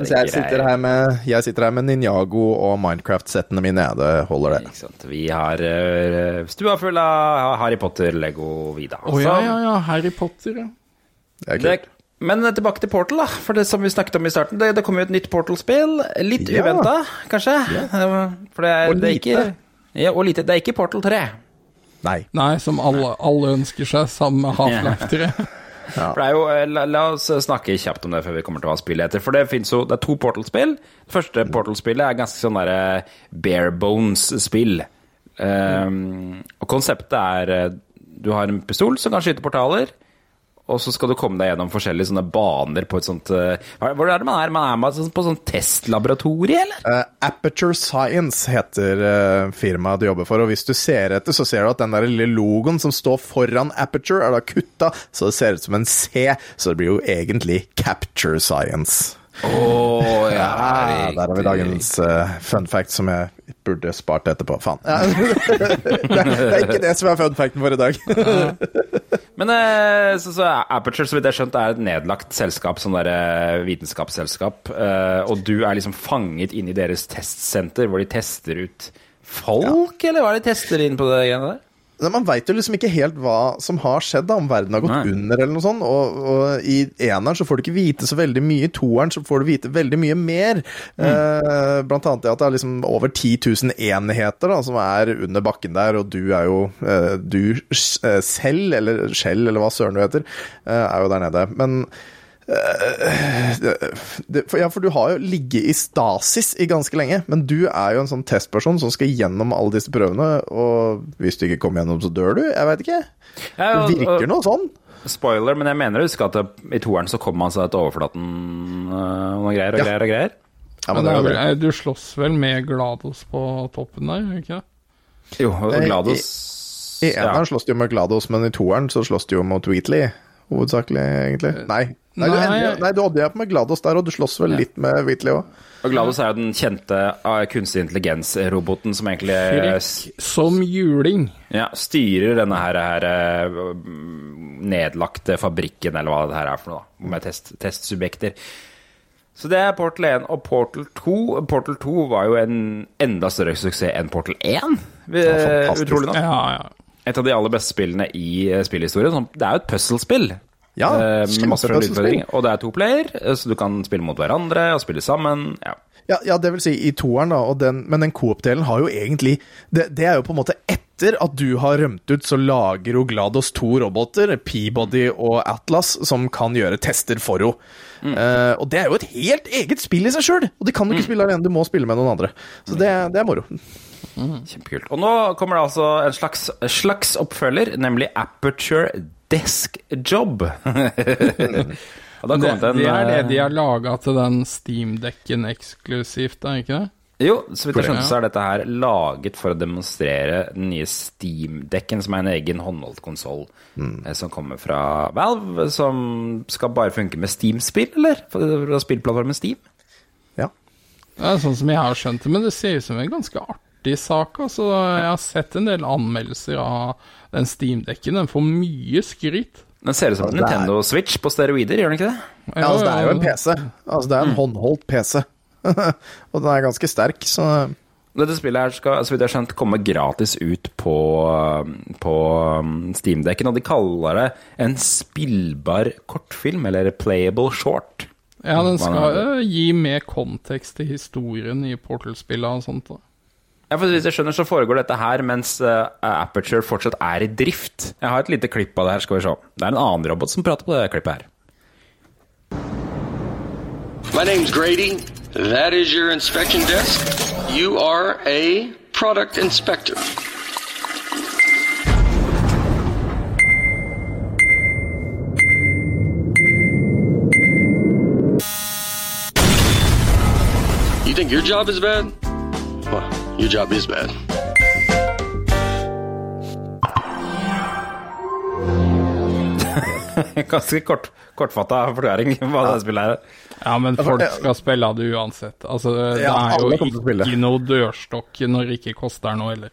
Jeg sitter, her med, jeg sitter her med Ninjago og Minecraft-settene mine. Ja, det holder, det. Ikke sant. Vi har eh, stua full av Harry Potter-lego, Vida. Å oh, ja, ja, ja. Harry Potter, ja. Det er Det, kult. men tilbake til Portal, da. For det som vi snakket om i starten. Det, det kommer jo et nytt Portal-spill. Litt Ja. uventa, kanskje. Ja. For det er, Og det er ikke ja, Og lite. Det er ikke Portal 3. Nei. Nei, som alle, alle ønsker seg, sammen med Half-Life 3. For det er jo, eh, la, la oss snakke kjapt om det før vi kommer til hva spillet heter. For det jo Det er to Portal-spill. Det første Portal-spillet er ganske sånn derre bare bones-spill. Um, og konseptet er eh, Du har en pistol som kan skyte portaler. Og så skal du komme deg gjennom forskjellige sånne baner på et sånt eh, Hvor er det man er? Man er med sånn- på sånn testlaboratorie, eller? Uh, Aperture Science heter uh, firmaet du jobber for, og hvis du ser etter, så ser du at den der lille logoen som står foran Aperture, er da kutta, så det ser ut som en C, så det blir jo egentlig Capture Science. Å Ja, der har vi dagens uh, fun fact som jeg burde spart etterpå. Faen. Ja. det, er, det er ikke det som er fun facten for i dag. Men uh, så, så er Aperture, så vidt jeg har skjønt, er et nedlagt selskap, sånn der eh, vitenskapsselskap. Uh, og du er liksom fanget inn i deres testsenter, hvor de tester ut folk, eller hva er det de tester inn på det greiene der? Men Man veit jo liksom ikke helt hva som har skjedd, da, om verden har gått Nei. under eller noe sånt. Og, og i eneren så får du ikke vite så veldig mye, i toeren så får du vite veldig mye mer. Eh, blant annet det at det er liksom over 10 000 enheter da, som er under bakken der, og du er jo eh, Du eh, selv, eller Skjell, eller hva søren du heter, eh, er jo der nede. Men ja, for du har jo ligget i stasis i ganske lenge, men du er jo en sånn testperson som skal gjennom alle disse prøvene, og hvis du ikke kommer gjennom, så dør du? Jeg veit ikke. Ja, Det virker og- noe sånn. Spoiler, men jeg mener å huske at i toeren så kommer man seg til overflaten eh, og noe greier og Ja. greier og greier. Ja, Men men vel, det. eh, du slåss vel med Glados på toppen der, gjør du ikke det? Jo, Eh, Glados I i eneren slåss du jo med Glados, men i toeren så slåss du jo mot Wheatley, hovedsakelig, egentlig. Nei. Nei, du, endelig, nei, du hadde jeg på med Glados der, og du slåss vel litt med Whitley òg. Og Glados er jo den kjente eh, kunstig intelligens-roboten som egentlig eh, Frekk som juling. Ja, styrer denne her, her eh, nedlagte fabrikken, eller hva det her er for noe, da, med test, testsubjekter. Så det er Portal 1 og Portal 2. Portal 2 var jo en enda større suksess enn Portal 1. Utrolig nok. Ja, ja. Et av de aller beste spillene i eh, spillhistorien. Det er jo et puzzle-spill. Ja, eh, med masse utfordringer. Og det er to player, eh, så du kan spille mot hverandre og spille sammen. Ja. Ja, ja, det vil si i toeren, da, den, men den coop-delen har jo egentlig det, det er jo på en måte etter at du har rømt ut, så lager jo Glados to roboter, Peabody og Atlas, som kan gjøre tester for henne. Eh, og det er jo et helt eget spill i seg sjøl! Og de kan du ikke spille alene, du må spille med noen andre. Så det, det er moro. Kjempekult. Og nå kommer det altså en slags, slags oppfølger, nemlig Aperture Desk Job. og da Det, kom det er det eh, de har laga til den Steam-dekken eksklusivt, da, ikke det? Jo, så vidt jeg skjønte, så er dette her laget for å demonstrere den nye Steam-dekken, som er en egen håndholdt konsoll mm. som kommer fra Valve, som skal bare funke med Steam-spill, eller? Fra spillplattformen Steam? Ja. Det er sånn som jeg har skjønt det, men det ser ut som en ganske artig borti saka, så jeg har sett en del anmeldelser av den Steam-dekken. Den får mye skryt. Den ser ut som en Nintendo er- Switch på steroider, gjør den ikke det? Ja, altså, det er jo en PC. Altså, det er en håndholdt PC. og den er ganske sterk, så Dette spillet her skal så vidt jeg har skjønt, komme gratis ut på, på um, Steam-dekken, og de kaller det en spillbar kortfilm, eller playable short. Ja, den skal jo gi mer kontekst til historien i Portal-spillet og sånt. da. Ja, for Hvis jeg skjønner, så foregår dette her mens uh, Aperture fortsatt er i drift. Jeg har et lite klipp av det her, skal vi se. Det er en annen robot som prater på det klippet her. My name's Grady. That is your inspection desk. You are a product inspector. You think your job is bad? Well, your job is bad. Ganske kort, kortfatta forklaring hva det spillet er. Ja, men folk skal spille det uansett. Altså, det Ja, er jo ikke noe dørstokk når det ikke koster noe heller.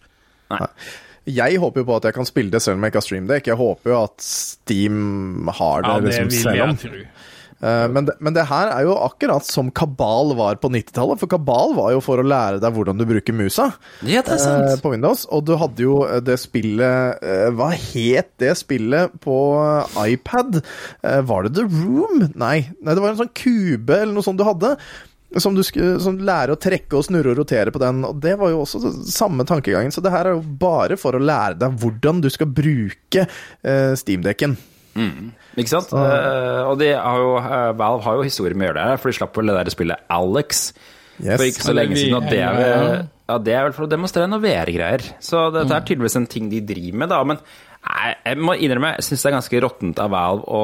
Jeg håper jo på at jeg kan spille det selv om jeg ikke har streamdekk. Jeg håper jo at Steam har det, Ja, det liksom selv om. jeg tro. Eh, men, det, men det her er jo akkurat som Kabal var på 90-tallet. For Kabal var jo for å lære deg hvordan du bruker musa Ja, det er eh, sant. på Windows. Og du hadde jo eh, det spillet eh, Hva het det spillet på eh, iPad? Eh, var det The Room? Nei. Nei, det var en sånn kube eller noe sånt du hadde. Som du skulle som lære å trekke og snurre og rotere på den. Og det var jo også samme tankegangen. Så det her er jo bare for å lære deg hvordan du skal bruke uh, Steamdekken. Ikke sant? Eh, og de har jo, uh, Valve har jo historie med å gjøre det for de slapp vel det der spillet Alex Yes. for ikke så lenge siden. Og det er, vel- ja. ja, det er vel for å demonstrere noen VR-greier. Så dette er tydeligvis en ting de driver med, da. Men nei, jeg må innrømme, jeg syns det er ganske råttent av Valve å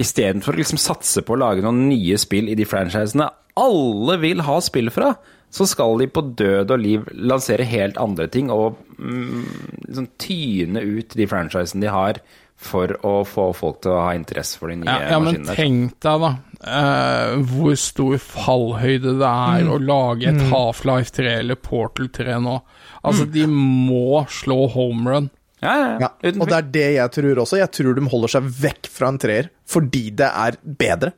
istedenfor å liksom satse på å lage noen nye spill i de franchisene alle vil ha spill fra, så skal de på død og liv lansere helt andre ting og mm, liksom tyne ut de franchisene de har, for å få folk til å ha interesse for de nye Ja, ja, men tenk deg, da, uh, hvor stor fallhøyde det er å lage et Half-Life 3 eller Portal 3 nå. Altså, de må slå home run. Ja, ja, ja. Ja, og det er det jeg tror også. Jeg tror de holder seg vekk fra en treer fordi det er bedre.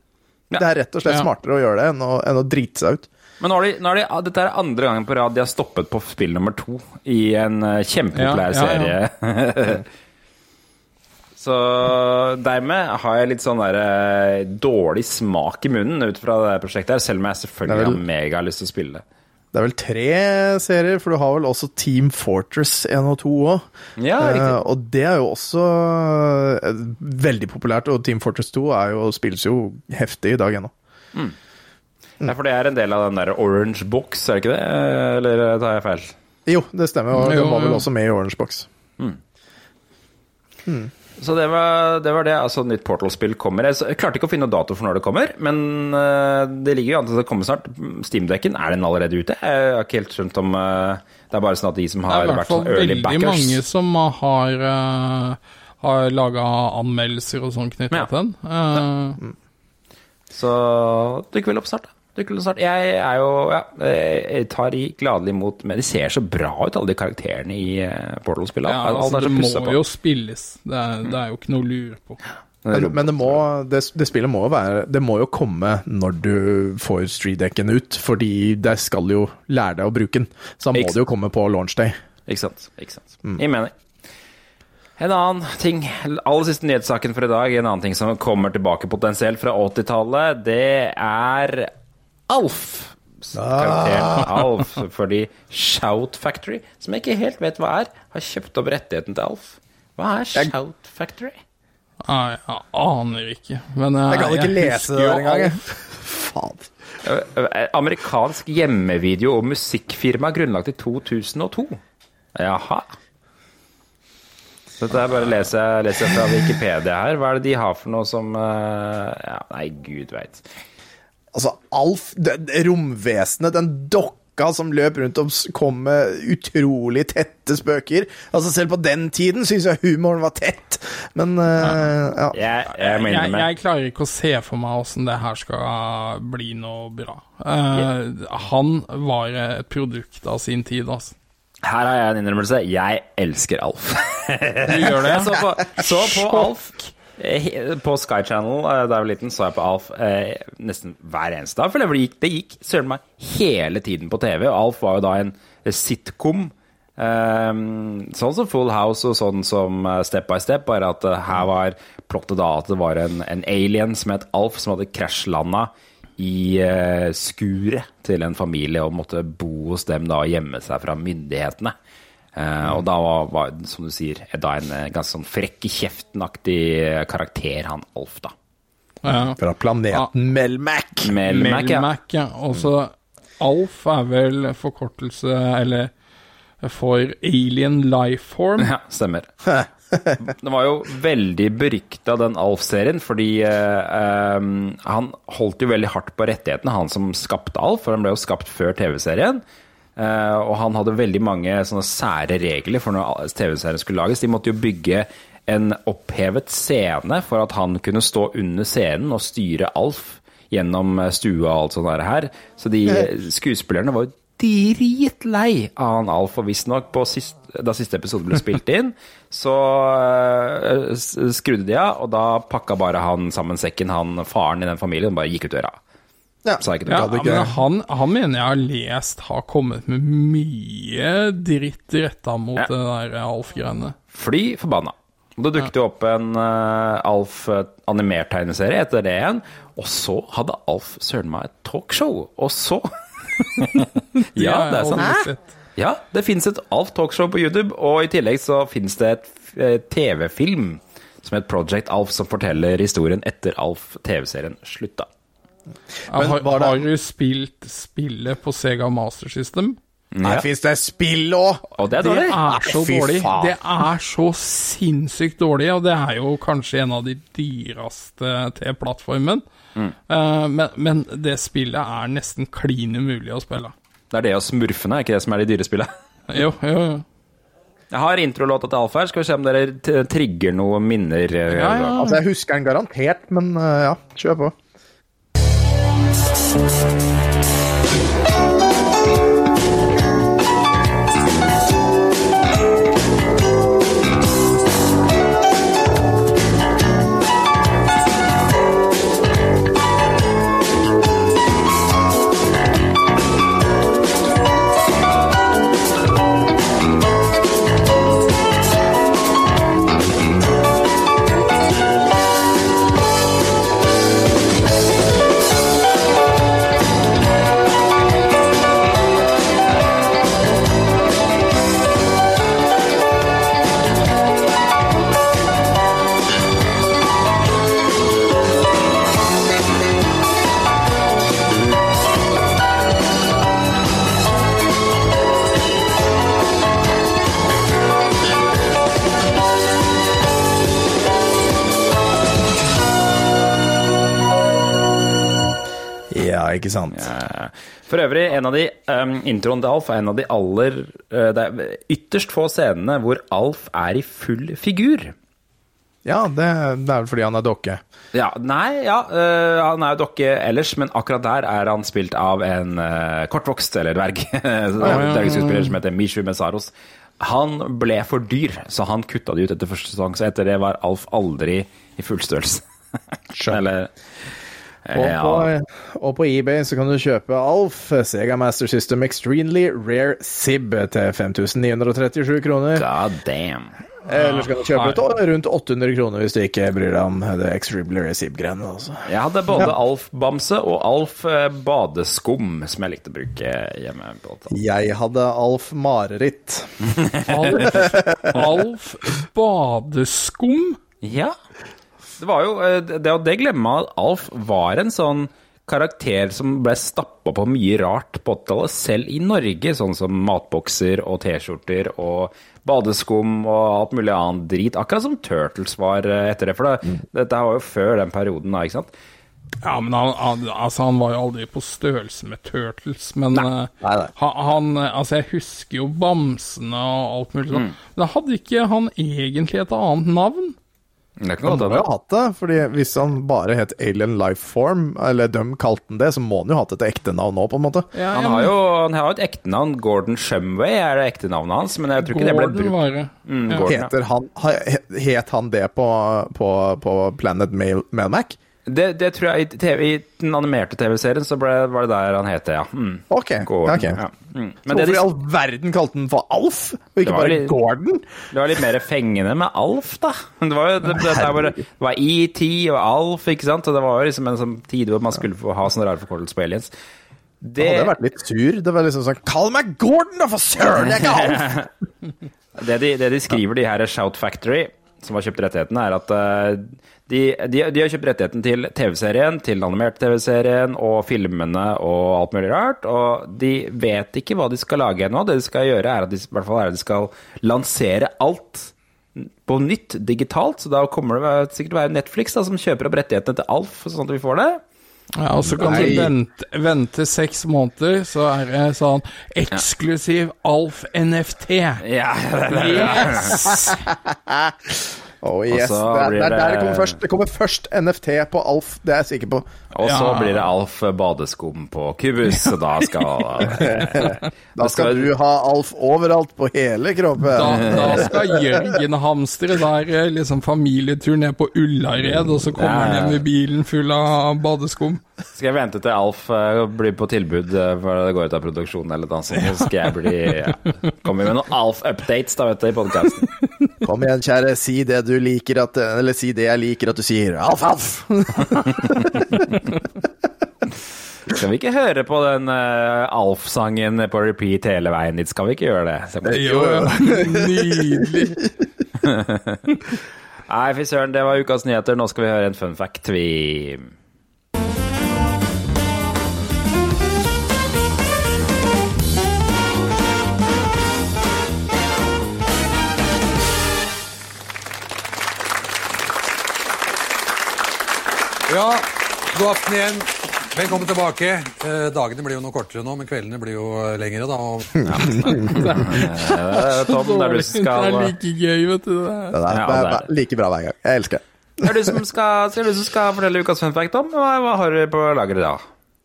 Ja. Det er rett og slett Ja. smartere å gjøre det enn å, enn å drite seg ut. Men nå har de, nå har de, dette er andre gangen på rad de har stoppet på spill nummer to i en eh, kjempepopulær Ja, ja, ja. serie. Så dermed har jeg litt sånn der, eh, dårlig smak i munnen ut fra det prosjektet, her, selv om jeg selvfølgelig Det er vel- har megalyst til å spille det. Det er vel tre serier, for du har vel også Team Fortress 1 og 2 òg. Ja, riktig. og det er jo også eh, veldig populært, og Team Fortress 2 er jo, spilles jo heftig i dag ennå. Ja, for det er en del av den der Orange Box, er det ikke det? Eh, Eller tar jeg feil? Jo, det stemmer, og Jo, den var vel jo. også med i Orange Box. Så det var, det var det. Altså, nytt Portal-spill kommer. Jeg klarte ikke å finne noe dato for når det kommer, men eh, det ligger jo an til at det kommer snart. Steamdekken, er den allerede ute? Jeg har ikke helt skjønt om eh, det er bare sånn at de som har vært early backers. Det er i hvert fall sånn veldig mange som har, uh, har laga anmeldelser og sånn knyttet Ja. til den. Eh, Så dukker vel opp snart, da. Dukker kunne snart. Jeg er jo Ja, jeg tar i gladelig imot Men de ser så bra ut, alle de karakterene i eh, Portal-spillet. ja, altså, det må på. jo spilles. Det er, det er jo ikke noe å lure på. Men, men det, må, det, det spillet må jo være Det må jo komme når du får Street-dekken ut, fordi de skal jo lære deg å bruke den. Så da må det jo komme på launch day. Ikke sant. Ikke sant. Jeg mener. En annen ting, aller siste nyhetssaken for i dag, en annen ting som kommer tilbake potensielt fra 80-tallet, det er Alf. Karakteren Alf. Fordi Shout Factory, som jeg ikke helt vet hva er, har kjøpt opp rettigheten til Alf. Hva er Shout Factory? Nei, jeg aner ikke. Men jeg, Jeg kan ikke lese det engang. jeg. Faen. Eh, Amerikansk hjemmevideo- og musikkfirma grunnlagt i 2002. Jaha. Dette er bare å lese, lese fra Wikipedia her. Hva er det de har for noe som eh, ja, Nei, gud veit. Altså, Alf, det, det romvesenet, den dokka som løp rundt og kom med utrolig tette spøker. Altså, selv på den tiden syns jeg humoren var tett, men uh, ja. Jeg, jeg Jeg, jeg klarer ikke å se for meg åssen det her skal bli noe bra. Eh, han var et produkt av sin tid, altså. Her har jeg en innrømmelse. Jeg elsker Alf. Du gjør det? Så på, så på Alf på Sky Channel eh, da jeg var liten, så jeg på Alf eh, nesten hver eneste dag. For det gikk, det gikk søren meg hele tiden på TV, og Alf var jo da en eh, sitcom. eh, sånn som Full House og sånn som eh, Step by Step, bare at eh, her var plottet da at det var en, en alien som het Alf, som hadde krasjlanda i eh, skuret til en familie og måtte bo hos dem da og gjemme seg fra myndighetene. Eh, og da var, var, som du sier, da en eh, ganske sånn frekk i kjeften-aktig karakter, han Alf, da. Ja. Fra planeten Melmac. Melmac, ja. Melmac, ja. Også Alf er vel forkortelse, eller for Alien Lifeform. Ja, stemmer. Den var jo veldig berykta, den Alf-serien, fordi eh, eh, han holdt jo veldig hardt på rettighetene, han som skapte Alf, for han ble jo skapt før TV-serien. Eh, og han hadde veldig mange sånne sære regler for når TV-serien skulle lages. De måtte jo bygge en opphevet scene for at han kunne stå under scenen og styre Alf gjennom eh, stua og alt sånt der her. Så de skuespillerne var jo dritlei av han Alf, og visstnok da siste episode ble spilt inn, så eh, skrudde de av, og da pakka bare han sammen sekken, han faren i den familien, og bare gikk ut døra. Ja. Ja, men han, han mener jeg har lest har kommet med mye dritt retta mot Ja. det der Alf-greiene. Fly forbanna. Det dukket jo opp en uh, Alf eh, animert tegneserie etter det igjen, og så hadde Alf søren meg et talkshow, og så Ja, det er sant. Ja, det finnes et Alf talkshow på YouTube, og i tillegg så finnes det et eh, TV-film som heter Project Alf, som forteller historien etter Alf TV-serien slutta. Ja, har, var det- har du spilt spillet på Sega Master System? Her fins det spill òg! Og det er Det er så fy dårlig. faen. Det er så sinnssykt dårlig, og det er jo kanskje en av de dyreste til plattformen. Mm. Eh, men, men det spillet er nesten klin umulig å spille. Det er det og smurfene, er ikke det som er de dyre spillene? Jo, jo, jo. Jeg har introlåta til Alf her, skal vi se om dere trigger noen minner. eh, Ja, ja. Altså, jeg husker den garantert, men eh, ja, kjør på. Thank you. Ikke sant. Ja. For øvrig, en av de um, introen til Alf er en av de aller uh, Det er ytterst få scenene hvor Alf er i full figur. Ja, det, det er vel fordi han er dokke. Ja, nei, ja, uh, han er jo dokke ellers, men akkurat der er han spilt av en uh, kortvokst, eller dverg, dvergeskuespiller som heter Mishu Mesaros. Han ble for dyr, så han kutta det ut etter første sesong, så etter det var Alf aldri i full størrelse. eller Og på, og på eBay så kan du kjøpe Alf Sega Master System Extremely Rare Sib til 5937 kroner. God damn. Eller så kan du kjøpe et år rundt 800 kroner hvis du ikke bryr deg om det Extremely Rare Sib-greiene. Altså. Jeg hadde både Ja. Alf-bamse og Alf eh, badeskum, som jeg likte å bruke hjemme. på tatt. Jeg hadde Alf Mareritt. Alf, Alf badeskum? Ja. Det var jo eh, Det, og det glemmer man at Alf var en sånn karakter som ble stappa på mye rart på 80-tallet, selv i Norge, sånn som matbokser og T-skjorter og badeskum og alt mulig annet drit. Akkurat som Turtles var eh, etter det, for det, dette var jo før den perioden da, ikke sant? Ja, men han, han, altså, han var jo aldri på størrelse med Turtles, men nei, Nei, nei. Han, han Altså, jeg husker jo bamsene og alt mulig sånn, men hadde ikke han egentlig et annet navn? Det kan Han må jo ha hatt det, fordi hvis han bare het Alien Lifeform, eller de kalte han det, så må han jo ha hatt et ekte navn nå på en måte. Ja, Han har jo han har jo et ektenavn. Gordon Shumway er det ektenavnet hans, men jeg tror ikke det ble Gordon brukt. var det. Mm, Ja. Gordon, ja. Han, het han det på, på, på Planet Mail, Mailmac? Det, det tror jeg i, TV, I den animerte TV-serien så ble, var det der han het ja. Mm. Ok. Gordon, ok. ja. Mm. Det, Hvorfor i all verden kalte han for Alf, og ikke bare litt- Gordon? det var litt mer fengende med Alf, da. Det var jo det, det, der det, var ET og Alf, ikke sant. Og det var jo liksom en sånn tid hvor man skulle få ha sånne rare forkortelser på aliens. Det, Han hadde vært litt sur. Det var liksom sånn Kall meg Gordon, da, for søren! Jeg er ikke Alf! Det de, det de skriver, de her Shout Factory, som har kjøpt rettighetene, er at eh, de, de, de har kjøpt rettigheten til TV-serien, til den animerte TV-serien og filmene og alt mulig rart. Og de vet ikke hva de skal lage ennå. Det de skal gjøre, er at de, hvert fall er at de skal lansere alt på nytt digitalt. Så da kommer det sikkert til å være Netflix da, som kjøper opp rettighetene til Alf, sånn at vi får det. Ja, og så kan Nei. du vente, vente seks måneder, så er det sånn eksklusiv Alf NFT. Ja, Yes! Oh, yes. Det er, det er der det kommer først. Det kommer først NFT på Alf, det er jeg sikker på. Og så Ja. blir det Alf badeskum på Kubus, og da skal Da skal du ha Alf overalt på hele kroppen. Da, da skal Jørgen hamstre der eh, liksom familietur ned på Ullared, og så kommer han hjem med bilen full av badeskum. Skal jeg vente til Alf uh, blir på tilbud uh, før det går ut av produksjonen, eller noe sånt, så skal jeg bli ja, Kommer med noen Alf-updates da, vet du, i podkasten. Kom igjen, kjære, si det du liker at Eller si det jeg liker at du sier. Alf, Alf! Skal vi ikke høre på den uh, Alf-sangen på repeat hele veien dit? Skal vi ikke gjøre det? Må... Jo, ja. Nydelig. Nei, fy søren, det var ukas nyheter. Nå skal vi høre en fun fact, vi. Ja, god aften igjen. Velkommen tilbake. Eh, dagene blir jo noe kortere nå, men kveldene blir jo eh, lengre, da. Og Eh, Tom, det er du skal Det er like gøy, vet du. Det. Det er, Ja, det det er like bra hver gang. Jeg elsker det. Det er du som skal, skal, du som skal fortelle ukas fun fact, Tom. Hva, hva har du på lageret da?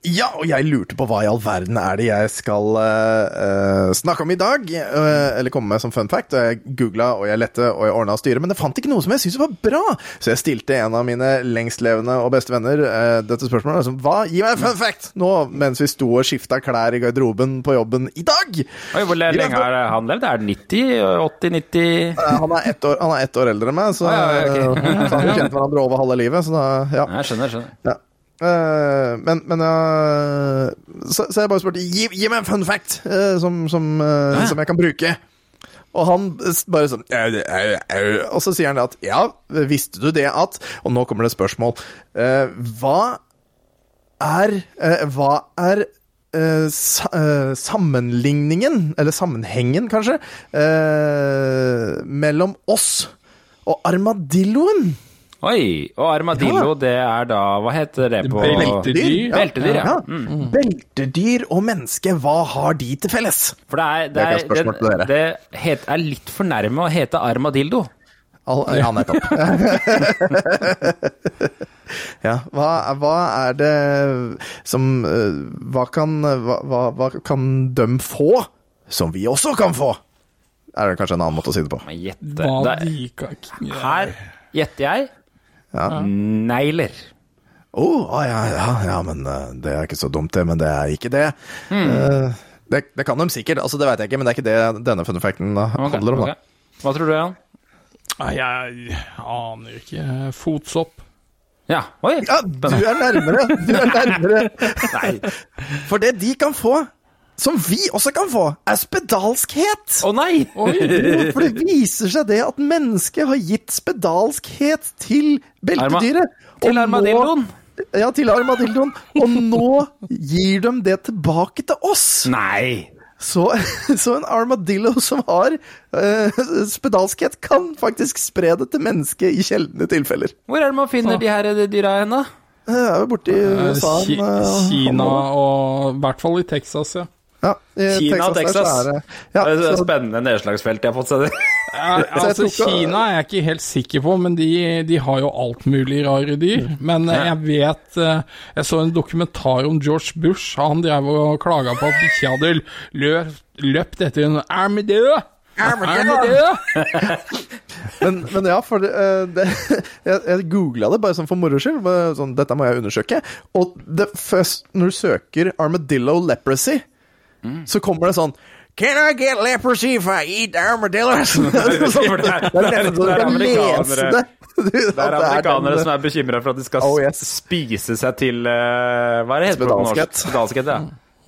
Ja, og jeg lurte på hva i all verden er det jeg skal eh, snakke om i dag. Uh, eller komme med som fun fact. Og jeg googla og jeg lette og jeg ordna styret, men det fant ikke noe som jeg syntes var bra. Så jeg stilte en av mine lengstlevende og beste venner uh, dette spørsmålet. Liksom, hva? Gi meg en fun fact! Nå mens vi sto og skifta klær i garderoben på jobben i dag. Oi, hvor lenge har han levd? Er det 90? 80? 90? Eh, han, er ett år, han er ett år eldre enn meg, så, Ah, ja, okay. så han har kjent hverandre over halve livet. Så da, ja. Jeg skjønner, skjønner. Ja. Eh, men men uh, så, så jeg bare spurte gi, gi meg en fun fact uh, som, som, ja. som jeg kan bruke. Og han bare sånn. Og så sier han det at ja, visste du det at Og nå kommer det et spørsmål. Hva er Hva er sa, sammenligningen, eller sammenhengen kanskje, mellom oss og armadilloen? Oi, og armadillo, det er da Hva heter det på Beltedyr. Beltedyr, ja. Ja. Mm. Beltedyr og menneske, hva har de til felles? For det er, det, er det, er, det, det het, er litt for nærme å hete armadildo. All, ja, nettopp. ja, hva, hva er det som eh, Hva kan, hva, hva, kan de få, som vi også kan få? Er det kanskje en annen måte å si det på? Hva de kan Her gjetter jeg Ja. negler. Oh, ah, ja, ja, ja, men eh, det er ikke så dumt, det. Men det er ikke det. Eh, det, det kan de sikkert, altså det vet jeg ikke, men det er ikke det denne fun facten Ok, handler om. da. Hva tror du, Jan? Jeg aner ikke. Fotsopp. Ja, oi! Ja, du er nærmere! Du er nærmere. Nei. For det de kan få, som vi også kan få, er spedalskhet. Å nei! For det viser seg det at mennesket har gitt spedalskhet til beltedyret. Til armadilloen. Ja, til armadilloen. Og nå gir de det tilbake til oss. Nei! Så, så en armadillo som har uh, spedalskhet, kan faktisk spre det til mennesket i sjeldne tilfeller. Hvor er det man finner de her dyra hen, da? Det er jo borti Eh, USA. Eh, Kina og i hvert fall i Texas, ja. Ja, Kina og Texas. Texas. er det- ja, det er et spennende nedslagsfelt jeg har fått se. Ja, altså, Kina er jeg ikke helt sikker på, men de, de har jo alt mulig rare dyr. Men eh, jeg vet eh, Jeg så en dokumentar om George Bush. Han drev og klaga på at bikkja hadde løpt, løpt etter en armadillo. Armadillo! Men, men ja, for det, eh, det Jeg, jeg googla det bare sånn for moro skyld. Sånn, dette må jeg undersøke. Og det først, når du søker 'armadillo leprosy', så kommer det sånn Can I get leprosy if I eat armadillos? det er det er- det nesten så du kan lese amerikanere. det. Det er amerikanere som er bekymra for at de skal Oh, yes. spise seg til uh, Hva er det heter det på norsk? Spedalskhet. Ja.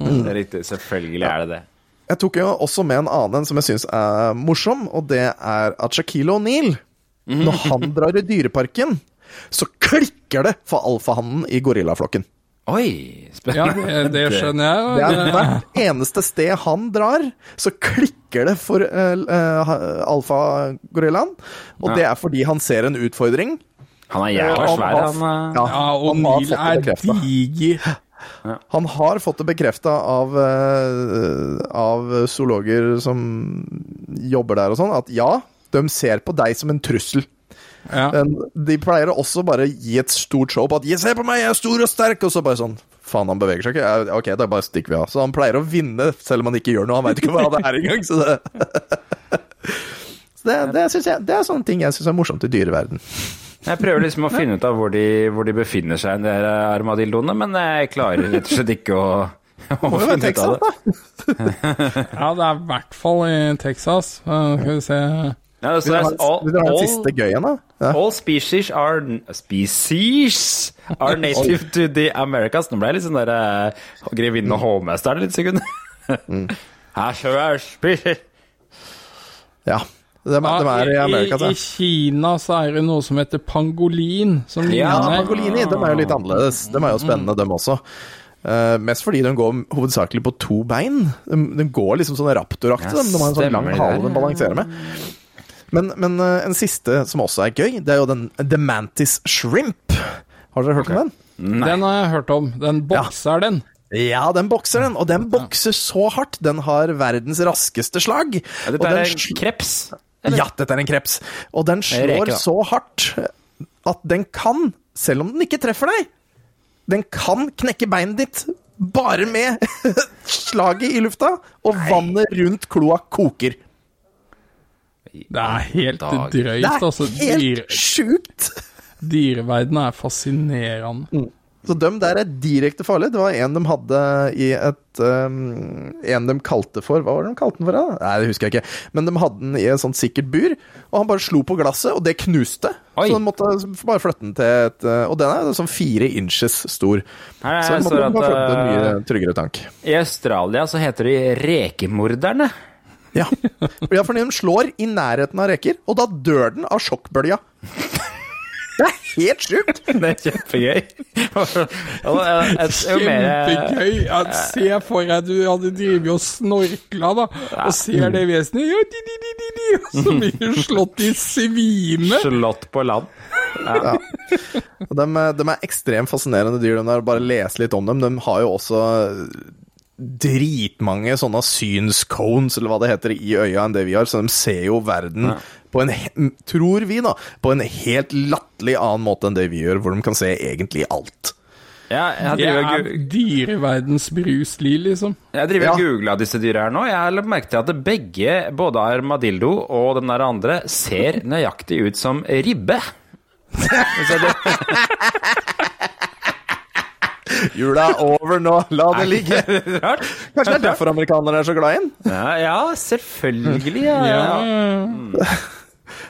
Det er riktig. Selvfølgelig er det det. Jeg tok jo også med en annen som jeg syns er morsom, og det er at Shaquille O'Neal Når han drar i dyreparken, så klikker det for alfahannen i gorillaflokken. Oi! Ja, det, skjønner jeg. Det er hvert eneste sted han drar, så klikker det for uh, alfagorillaen. Og Ja. det er fordi han ser en utfordring. Han er jævla svær, har- han. eh. Ja, Ja, og han Neil er diger. Ja. Han har fått det bekrefta av, eh, av zoologer som jobber der og sånn, at ja, de ser på deg som en trussel. Ja. De pleier også bare gi et stort show på at 'se på meg, jeg er stor og sterk', og så bare sånn Faen, han beveger seg ikke. Ok, da bare stikker vi av. Så han pleier å vinne selv om han ikke gjør noe. Han veit ikke hva det er engang. Så det, så det, det, jeg, det er sånne ting jeg syns er morsomt i dyreverden. Jeg prøver liksom å finne ut av hvor de, hvor de befinner seg, de armadilloene, men jeg klarer rett og slett ikke å, å Må jo være finne ut av Texas, det. da. Ja, det er i hvert fall i Texas. Skal vi se Ja, det Vil dere står ha, all, vil dere ha en all, siste gøyen da? Ja. all species are Species are native to the Americas. Nå ble jeg litt sånn der uh, grevinnen og hovmester litt sekund. Mm. Så ja. De, de er i Amerika, I, I. Kina så er det noe som heter pangolin, som Ja, Pangolini de er jo litt annerledes. De er jo spennende, dem også. Uh, mest fordi de går hovedsakelig på to bein. De, de går liksom sånn raptoraktig. Ja, de. de har en sånn lang hale de balanserer med. Men, men eh, en siste som også er gøy, det er jo den The Mantis Shrimp. Har dere hørt om den? Den har jeg hørt om. Den bokser den. Ja, den bokser den, og den bokser så hardt. Den har verdens raskeste slag. Ja, og dette den er en kreps. Ja, dette er en kreps. Og den slår reker, så hardt at den kan, selv om den ikke treffer deg, den kan knekke beinet ditt bare med slaget i lufta, og vannet rundt kloa koker. Det er helt Dag. Det er altså. Dyre, helt sjukt! dyreverdenen er fascinerende. Så dem der er direkte farlig. Det var en de hadde i et um, En de kalte for Hva var det de kalte den for? Da? Nei, det husker jeg ikke. Men de hadde den i et sånt sikkert bur, og han bare slo på glasset, og det knuste. Oi. Så de måtte bare flytte den til et uh, Og den er sånn fire inches stor. Her Så de måtte bare flytte en mye uh, tryggere tank. i Australia så heter de rekemorderne. Ja. ja, for de slår i nærheten av reker, og da dør den av sjokkbølga. Det er helt sjukt! Det er kjempegøy. Kjempegøy! Se for deg du hadde drevet og snorkla, da, og ser det vesenet ja, di, di, di, di, di, Og så blir du slått i svime! Slått på land. Ja. De, de er ekstremt fascinerende dyr. De der. Bare lese litt om dem. De har jo også dritmange sånne synscones, eller hva det heter, i øya enn det vi har, så de ser jo verden på en, tror vi da, på en helt latterlig annen måte enn det vi gjør, hvor de kan se egentlig alt. Ja, jeg driver og er dyreverdens Bruce Lee, liksom. jeg driver og Ja. googla disse dyra her nå. Jeg har merket til at begge, både armadillo og den der andre, ser nøyaktig ut som ribbe. Jula er over nå, la det ligge! rart. Kanskje det er derfor amerikanere er så glad i den? Ja, ja selvfølgelig. Ja. Ja.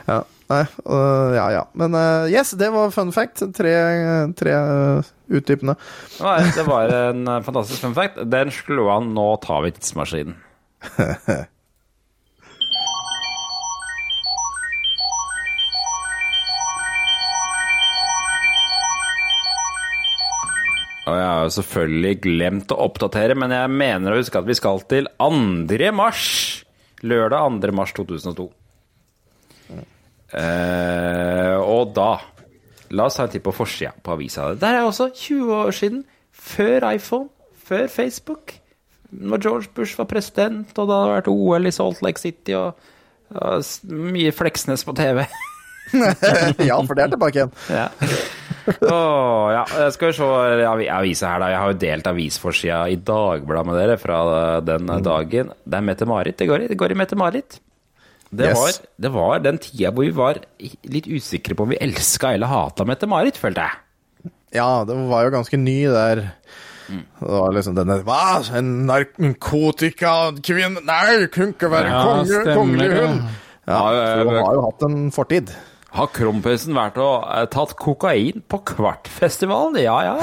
Ja, nei, uh, ja, ja. Men uh, yes, det var fun fact. Tre, tre uh, utdypende. Var- Det var en fantastisk fun fact. Den slo an. Nå tar vi tidsmaskinen. Og jeg har jo selvfølgelig glemt å oppdatere, men jeg mener å huske at vi skal til 2. mars. Lørdag 2. mars 2002. Eh, og da La oss ta en titt på forsida på avisa. Der er også 20 år siden. Før iPhone, før Facebook, når George Bush var president, og det hadde vært OL i Salt Lake City, og, og mye Fleksnes på TV. ja, for det er tilbake igjen. Ja. Åh, ja. Jeg skal vi se avi- avisa her, da. Jeg har jo delt avisforsida i Dagbladet med dere fra den Mm. dagen. Det er Mette-Marit. Det, går i- det går i Mette-Marit. Det, Yes. var, det var den tida hvor vi var litt usikre på om vi elska eller hata Mette-Marit, følte jeg. Ja, det var jo ganske ny der. Det var liksom denne Hva? En narkotikakvinne Nei, kunne ikke være Ja, konge, kongelig hund! Ja, Ja, så hun eh, har jo hatt en fortid. Har kronprinsen vært og eh, tatt kokain på Kvartfestivalen? Ja, ja.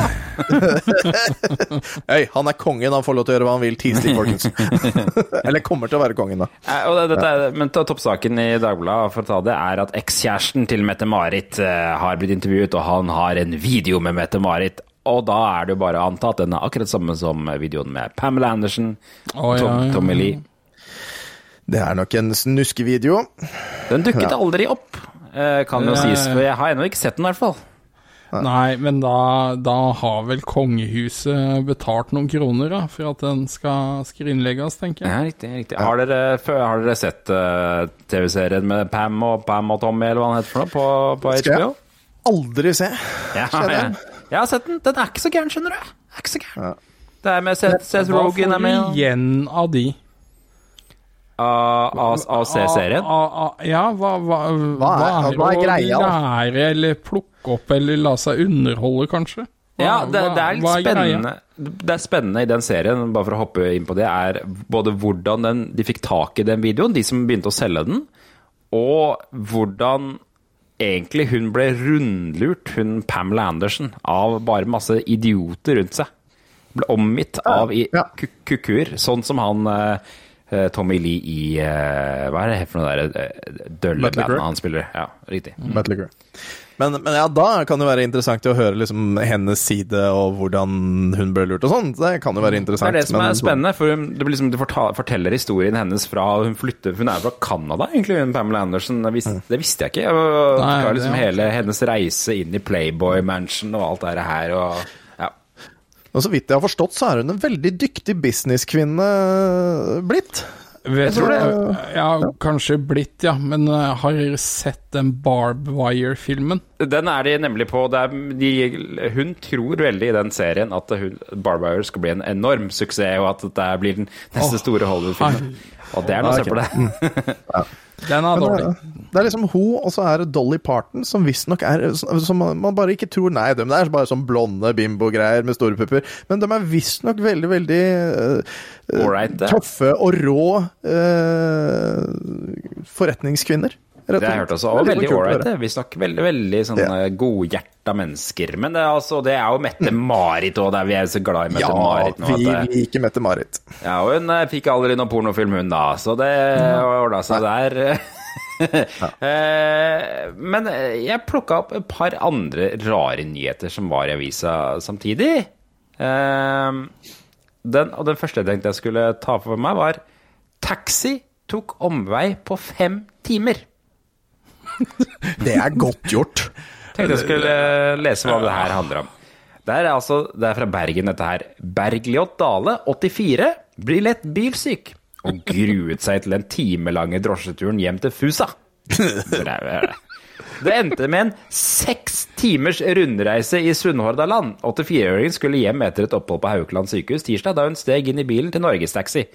Hei, han er kongen, han får lov til å gjøre hva han vil. Ti stikk, folkens. Eller kommer til å være kongen, da. Eh, Og det, dette er, men toppsaken i Dagbladet for å ta det, er at ekskjæresten til Mette-Marit eh, har blitt intervjuet, og han har en video med Mette-Marit. Og da er det jo bare å anta at den er akkurat samme som videoen med Pamela Andersen og ja, Tom, ja. Tommy Lee. Det er nok en snuskevideo. Den dukket Ja. aldri opp, kan jo sies. For jeg har ennå ikke sett den, i hvert fall. Nei, men da, da har vel kongehuset betalt noen kroner da, for at den skal skrinlegges, tenker Ja, jeg. riktig. riktig. Har, dere, har dere sett uh, TV-serien med Pam og Pam og Tommy, eller hva han heter for noe, på, på Skal jeg? HBO? Aldri se. Ja, ja. jeg. Har sett den. Den er ikke så gæren, skjønner du. Er ikke så gæren. Ja. Det er med Seth, Seth Hva får er du med. igjen av de? Av, C-serien. Ja, hva, hva, hva, er- hva er greia, Å lære eller plukke opp eller la seg underholde, kanskje? Hva- Ja, det, det er litt spennende. Det er spennende i den serien, bare for å hoppe inn på det, er både hvordan den, de fikk tak i den videoen, de som begynte å selge den, og hvordan egentlig hun ble rundlurt, hun Pamela Andersen, av bare masse idioter rundt seg. Ble omgitt av kukuer, sånn som han eh, Tommy Lee i eh, Hva er det for noe der eh, dølle bandet han spiller? Ja, riktig. Mm. Men, men ja, da kan det være interessant å høre liksom hennes side og hvordan hun ble lurt og sånn. Det kan jo være interessant. Det er det som men- er spennende, for hun, det blir liksom, du forteller historien hennes fra Hun flytter, hun er fra Canada, egentlig, hun Pamela Anderson. Det visste, det visste jeg ikke. Og, Nei, det var liksom det- hele hennes reise inn i Playboy Mansion og alt det her. Og, ja. Og så vidt jeg har forstått, så er hun en veldig dyktig businesskvinne blitt. Jeg tror det. ja, kanskje blitt, ja. Men eh, har dere sett den Barb Wire-filmen? Den er de nemlig på. Det er, de, hun tror veldig i den serien at hun, Wire skal bli en enorm suksess, og at det blir den neste store Hollywood-filmen. Og det er noe å se på det. Den er dårlig. det, det er liksom hun, og så er det Dolly Parton, som visstnok er Som man man bare ikke tror Nei, de er bare sånn blonde bimbo-greier med store pupper. Men de er visstnok veldig, veldig uh, right, tøffe og rå uh, forretningskvinner. Det har jeg hørt også. Og Veldig ålreit. høre. Visstnok veldig veldig sånne Ja. godhjerta mennesker. Men det er, altså, det er jo Mette-Marit òg, vi er jo så glad i Mette-Marit nå. vi liker Mette-Marit. Ja, og hun eh, fikk aldri noen pornofilm, hun da, så det ordna seg der. Eh, Men eh, jeg plukka opp et par andre rare nyheter som var i avisa samtidig. Eh, Den, og den første jeg tenkte jeg skulle ta for meg, var Taxi tok omvei på fem timer. Det er godt gjort. Tenkte jeg skulle eh, lese hva det her handler om. Det er, altså, det er fra Bergen, dette her. Bergljot Dale, 84, blir lett bilsyk og gruet seg til den timelange drosjeturen hjem til Fusa. Det endte med en seks timers rundreise i Sunnhordaland. 84-åringen skulle hjem etter et opphold på Haukeland sykehus tirsdag, da hun steg inn i bilen til Norgestaxi.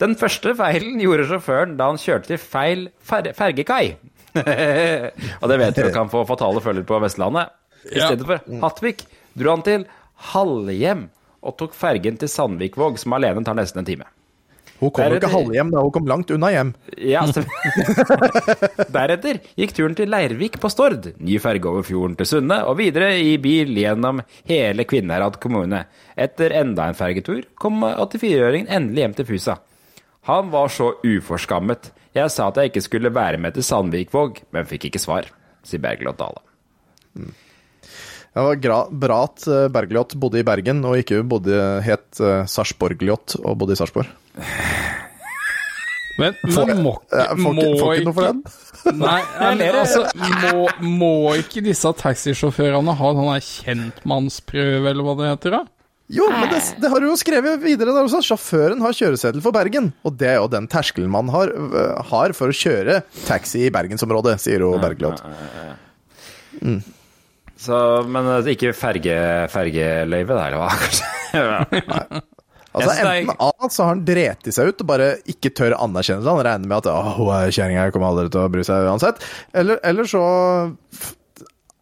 Den første feilen gjorde sjåføren da han kjørte til feil fer fergekai. og det vet du kan få fatale følger på Vestlandet. I Ja. stedet for Hattvik dro han til Halhjem og tok fergen til Sandvikvåg, som alene tar nesten en time. Hun kom jo ikke Deretter- halvhjem, da. Hun kom langt unna hjem. Ja, Deretter gikk turen til Leirvik på Stord, ny ferge over fjorden til Sunne, og videre i bil gjennom hele Kvinnherad kommune. Etter enda en fergetur kom 84-åringen endelig hjem til Fusa. Han var så uforskammet. Jeg sa at jeg ikke skulle være med til Sandvikvåg, men fikk ikke svar, sier Bergljot Dale. Det var bra at eh, Bergljot bodde i Bergen, og ikke bodde, het uh, Sarpsborgljot og bodde i Sarpsborg. Men, men må, Ja, ikke- får må ikke- får ikke noe for den? Nei, eller, altså, må, må ikke disse taxisjåførene ha sånn kjentmannsprøve, eller hva det heter, da? Jo, men det, det har du jo skrevet videre der også. Sjåføren har kjøreseddel for Bergen. Og det er jo den terskelen man har, øh, har for å kjøre taxi i bergensområdet, sier jo Bergljot. Mm. Så, men eh, ikke ferge, fergeløyve, der, eller hva? Altså Enten A, så har han dreti seg ut og bare ikke tør anerkjenne det. Han regner med at «å, er kjerringa, kommer aldri til å bry seg uansett. Eller, eller så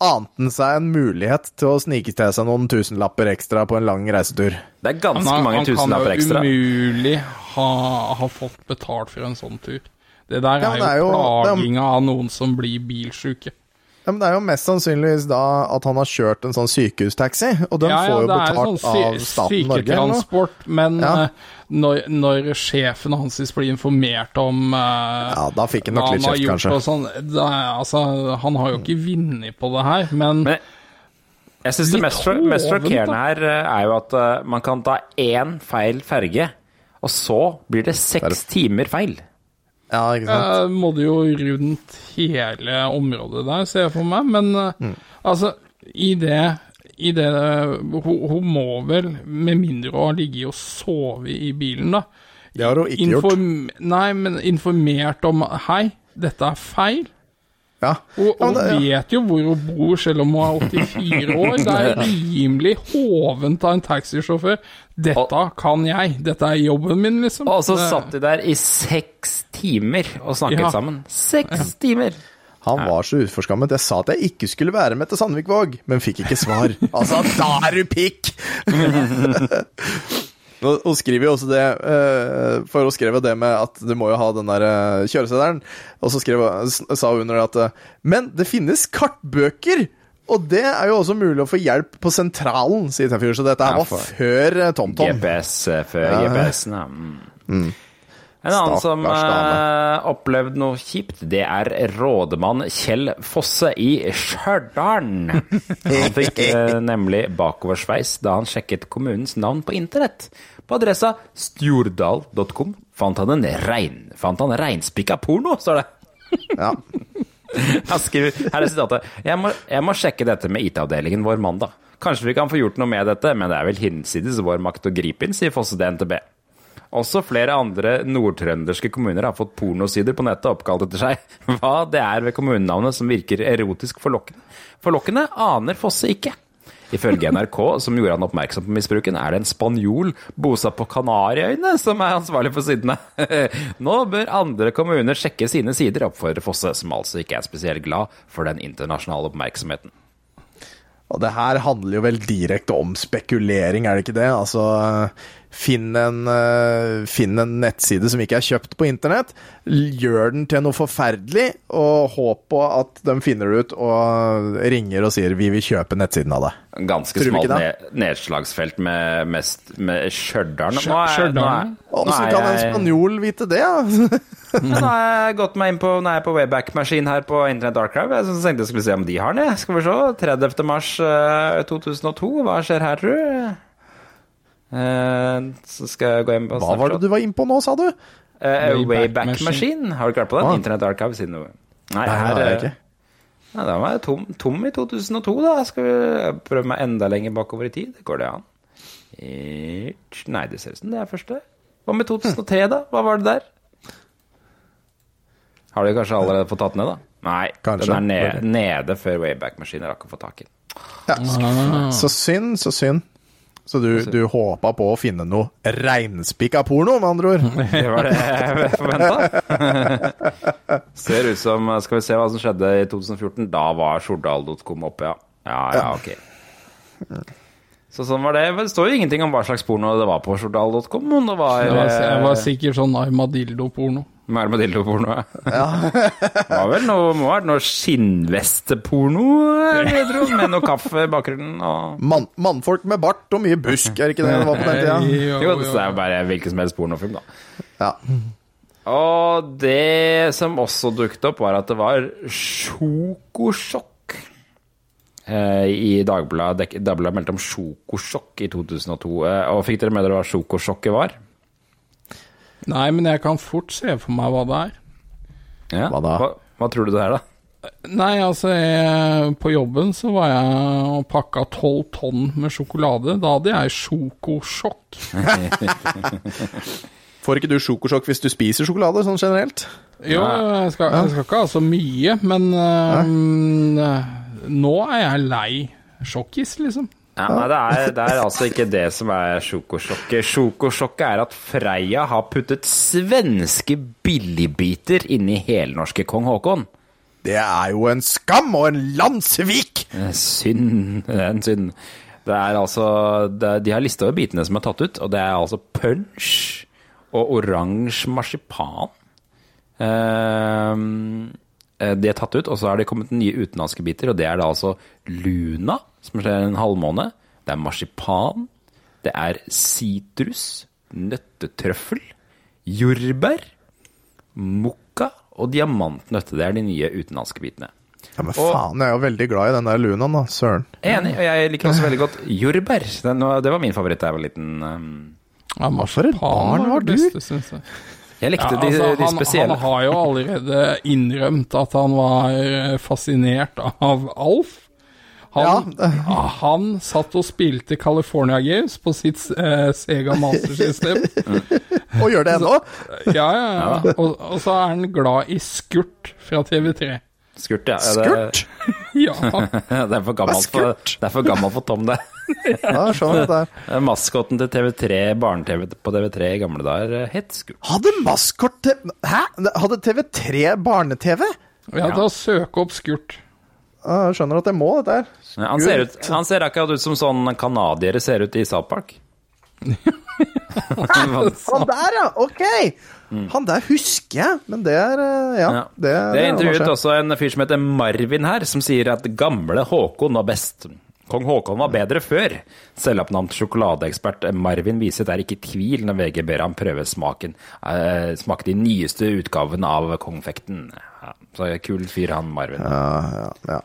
ante han seg en mulighet til å snike til seg noen tusenlapper ekstra på en lang reisetur. Det er Han, ganske han, mange han kan jo umulig ha, ha fått betalt for en sånn tur. Det der Ja, er, er jo er jo- plaging av noen som blir bilsjuke. Ja, men Det er jo mest sannsynligvis da at han har kjørt en sånn sykehustaxi, og den Ja, ja, får jo er betalt sånn av staten Norge. eller noe. Syketransport, men Ja. eh, når, når sjefen hans blir informert om uh, Ja, da fikk han nok litt kjeft, kanskje. Sånn, da, er- altså, han har jo ikke vunnet på det her, men, Men jeg syns det mest, mest sjokkerende her eh, er jo at uh, man kan ta én feil ferge, og så blir det seks timer feil. Ja, ikke sant? Uh, må det jo rundt hele området der, ser jeg for meg. Men eh, Mm. altså, i det, i det hun, hun må vel, med mindre hun har ligget og sovet i bilen, da Det har hun ikke gjort. Nei, men informert om Hei, dette er feil. Ja. Hun, Ja, men det- ja. vet jo hvor hun bor, selv om hun er 84 år. Det er rimelig hovent av en taxisjåfør. Dette kan jeg. Dette er jobben min, liksom. Og så satt de der i seks timer og snakket Ja. sammen. Seks timer! Han var så uforskammet. Jeg sa at jeg ikke skulle være med til Sandvikvåg, men fikk ikke svar. Altså, da er du pikk! Hun skriver jo også det, eh, for hun skrev jo det med at du må jo ha den der eh, kjøreseddelen. Og så skrev, sa hun under det at eh, Men det finnes kartbøker! Og det er jo også mulig å få hjelp på sentralen, sier Tefjord. Så dette her var før TomTom. GPS før GPS-en, ja. Mm. En annen som uh, opplevde noe kjipt, det er rådemann Kjell Fosse i Stjørdal. Han fikk uh, nemlig bakoversveis da han sjekket kommunens navn på internett. På adressa stjordal.com fant han en rein, fant han reinspikka porno, står det. Ja. Han skriver, her er sitatet. Jeg må, jeg må sjekke dette med IT-avdelingen vår mandag. Kanskje vi kan få gjort noe med dette, men det er vel hinsides vår makt å gripe inn, sier Fosse til NTB. Også flere andre nordtrønderske kommuner har fått pornosider på nettet oppkalt etter seg. Hva det er ved kommunenavnet som virker erotisk forlokkende, forlokkende aner Fosse ikke. Ifølge NRK, som gjorde han oppmerksom på misbruken, er det en spanjol bosatt på Kanariøyene som er ansvarlig for sidene. Nå bør andre kommuner sjekke sine sider, oppfordrer Fosse, som altså ikke er spesielt glad for den internasjonale oppmerksomheten. Og det her handler jo vel direkte om spekulering, er det ikke det? Altså, finn en, eh, finn en nettside som ikke er kjøpt på internett, gjør den til noe forferdelig, og håp på at de finner det ut og ringer og sier 'vi vil kjøpe nettsiden av deg'. Ganske smalt ned, nedslagsfelt med, mest, med Stjørdal. Nå er- nå er- Åssen nå er kan en spanjol vite det? Ja? Nå har jeg gått meg inn på, nå er jeg på Wayback-maskin her på Internett Archive. Jeg tenkte jeg skulle se om de har den. Skal vi se. 30. mars eh, 2002. Hva skjer her, tror du? Eh, så skal jeg gå inn på Hva var det du var innpå nå, sa du? Eh, Wayback Machine. Machine. Har du ikke vært på den? Ah. Internett Archive siden du Nei, Nei, det her nei, jeg ikke. Nei, den var jeg tom, tom i 2002, da. Skal vi prøve meg enda lenger bakover i tid? Går det an? Nei, det ser ut som det er første. Hva med 2003, da? Hva var det der? Har du kanskje allerede fått tatt ned, da? Nei, Kanskje. den er nede, nede før Wayback Machine rakk å få tak i den. Ja, så synd, så synd. Så du, du håpa på å finne noe reinspikka porno, med andre ord? Det var det jeg forventa. Ser ut som Skal vi se hva som skjedde i 2014. Da var Stjordal.com oppe, ja. Ja, ja, ok. Så sånn var det. Men Det står jo ingenting om hva slags porno det var på Stjordal.com. Om det var, Det var, det var eh, sikkert sånn armadillo-porno. Armadillo-porno. Ja. det var vel noe, må ha vært noe skinnvesteporno, jeg tro, med noe kaffe i bakgrunnen. Og... Man, mannfolk med bart og mye busk, er det ikke det det var på den tida? Jo, Jo, jo. det er jo bare hvilken som helst pornofilm, da. Ja. Og det som også dukket opp, var at det var sjokosjokk. Eh, I Dagbladet Dagbladet meldte om sjokosjokk i 2002. Eh, og fikk dere med dere hva sjokosjokket var? Nei, men jeg kan fort se for meg hva det er. Ja. Hva da? Hva, hva tror du det er, da? Nei, altså jeg, På jobben så var jeg og pakka tolv tonn med sjokolade. Da hadde jeg sjokosjokk. Får ikke du sjokosjokk hvis du spiser sjokolade, sånn generelt? Jo, jeg skal, jeg skal ikke ha så mye, men um, nå er jeg lei sjokkis, liksom. Ja, nei, det er, det er altså ikke det som er sjokosjokket. Sjokosjokket er at Freia har puttet svenske billigbiter inni helnorske kong Haakon. Det er jo en skam og en landssvik! Synd. Det er en synd. Det er altså det, De har lista over bitene som er tatt ut, og det er altså punch og oransje marsipan. Eh, de er tatt ut, og så er det kommet nye utenlandske biter, og det er da altså Luna, som skjer en halvmåne. Det er marsipan. Det er sitrus, nøttetrøffel, jordbær, mokka og diamantnøtte. Det er de nye utenlandske bitene. Ja, Men faen, jeg er jo veldig glad i den der lunaen, da. Søren. Enig, og jeg liker også veldig godt jordbær. Den, det var min favoritt da jeg var liten. Ja, Ja, For et barn var du! beste, synes jeg. Jeg likte Ja, de, altså, de de, spesielle. han har jo allerede innrømt at han var eh, fascinert av Alf. Han, ja. han satt og spilte California Games på sitt eh, Sega Master System. Og gjør det ennå? Ja, ja, ja. Og, og så er han glad i Skurt fra TV3. Skurt, ja. Det, Ja. det er for gammelt for, det er for gammelt for Tom, det. Ja, sånn det er. her. Maskoten til TV3, barne-TV på TV3 i gamle dager, eh, het Skurt. Hadde maskot til Hæ? Hadde TV3 barne-TV? Ja, da søk opp Skurt. Jeg skjønner at jeg må dette her. Ja, han, ser ut, han ser akkurat ut som sånn canadiere ser ut i South Park. Han der, ja! Ok! Han der husker jeg, men det er eh, Ja. Ja. Det, Det er intervjuet også en fyr som heter Marvin her, som sier at gamle Håkon var best. Kong Håkon var bedre før. Selvoppnevnt sjokoladeekspert Marvin viser er ikke i tvil når VG ber ham prøve smaken. Eh, smake de nyeste utgavene av kongfekten. Ja, så kul fyr han Marvin. Ja, ja, ja.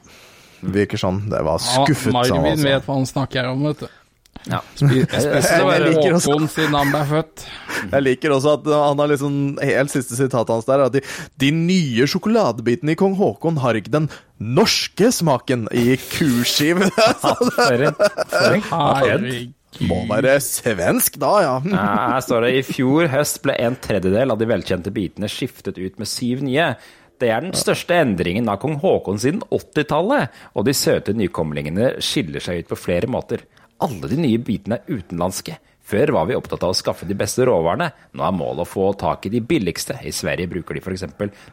Virker sånn. Det var skuffet. Ja, Marvin altså. vet hva han snakker om, vet du. Ja. Jeg ble født. Jeg liker også at han har liksom Helt siste sitatet hans der er at de, de nye sjokoladebitene i kong Haakon har ikke den norske smaken i Herregud. Må være svensk, da, ja. Ja, her står det i fjor høst ble en tredjedel av de velkjente bitene skiftet ut med syv nye. Det er den største endringen av kong Haakon siden 80-tallet, og de søte nykomlingene skiller seg ut på flere måter. Alle de nye bitene er utenlandske. Før var vi opptatt av å skaffe de beste råvarene. Nå er målet å få tak i de billigste. I Sverige bruker de f.eks.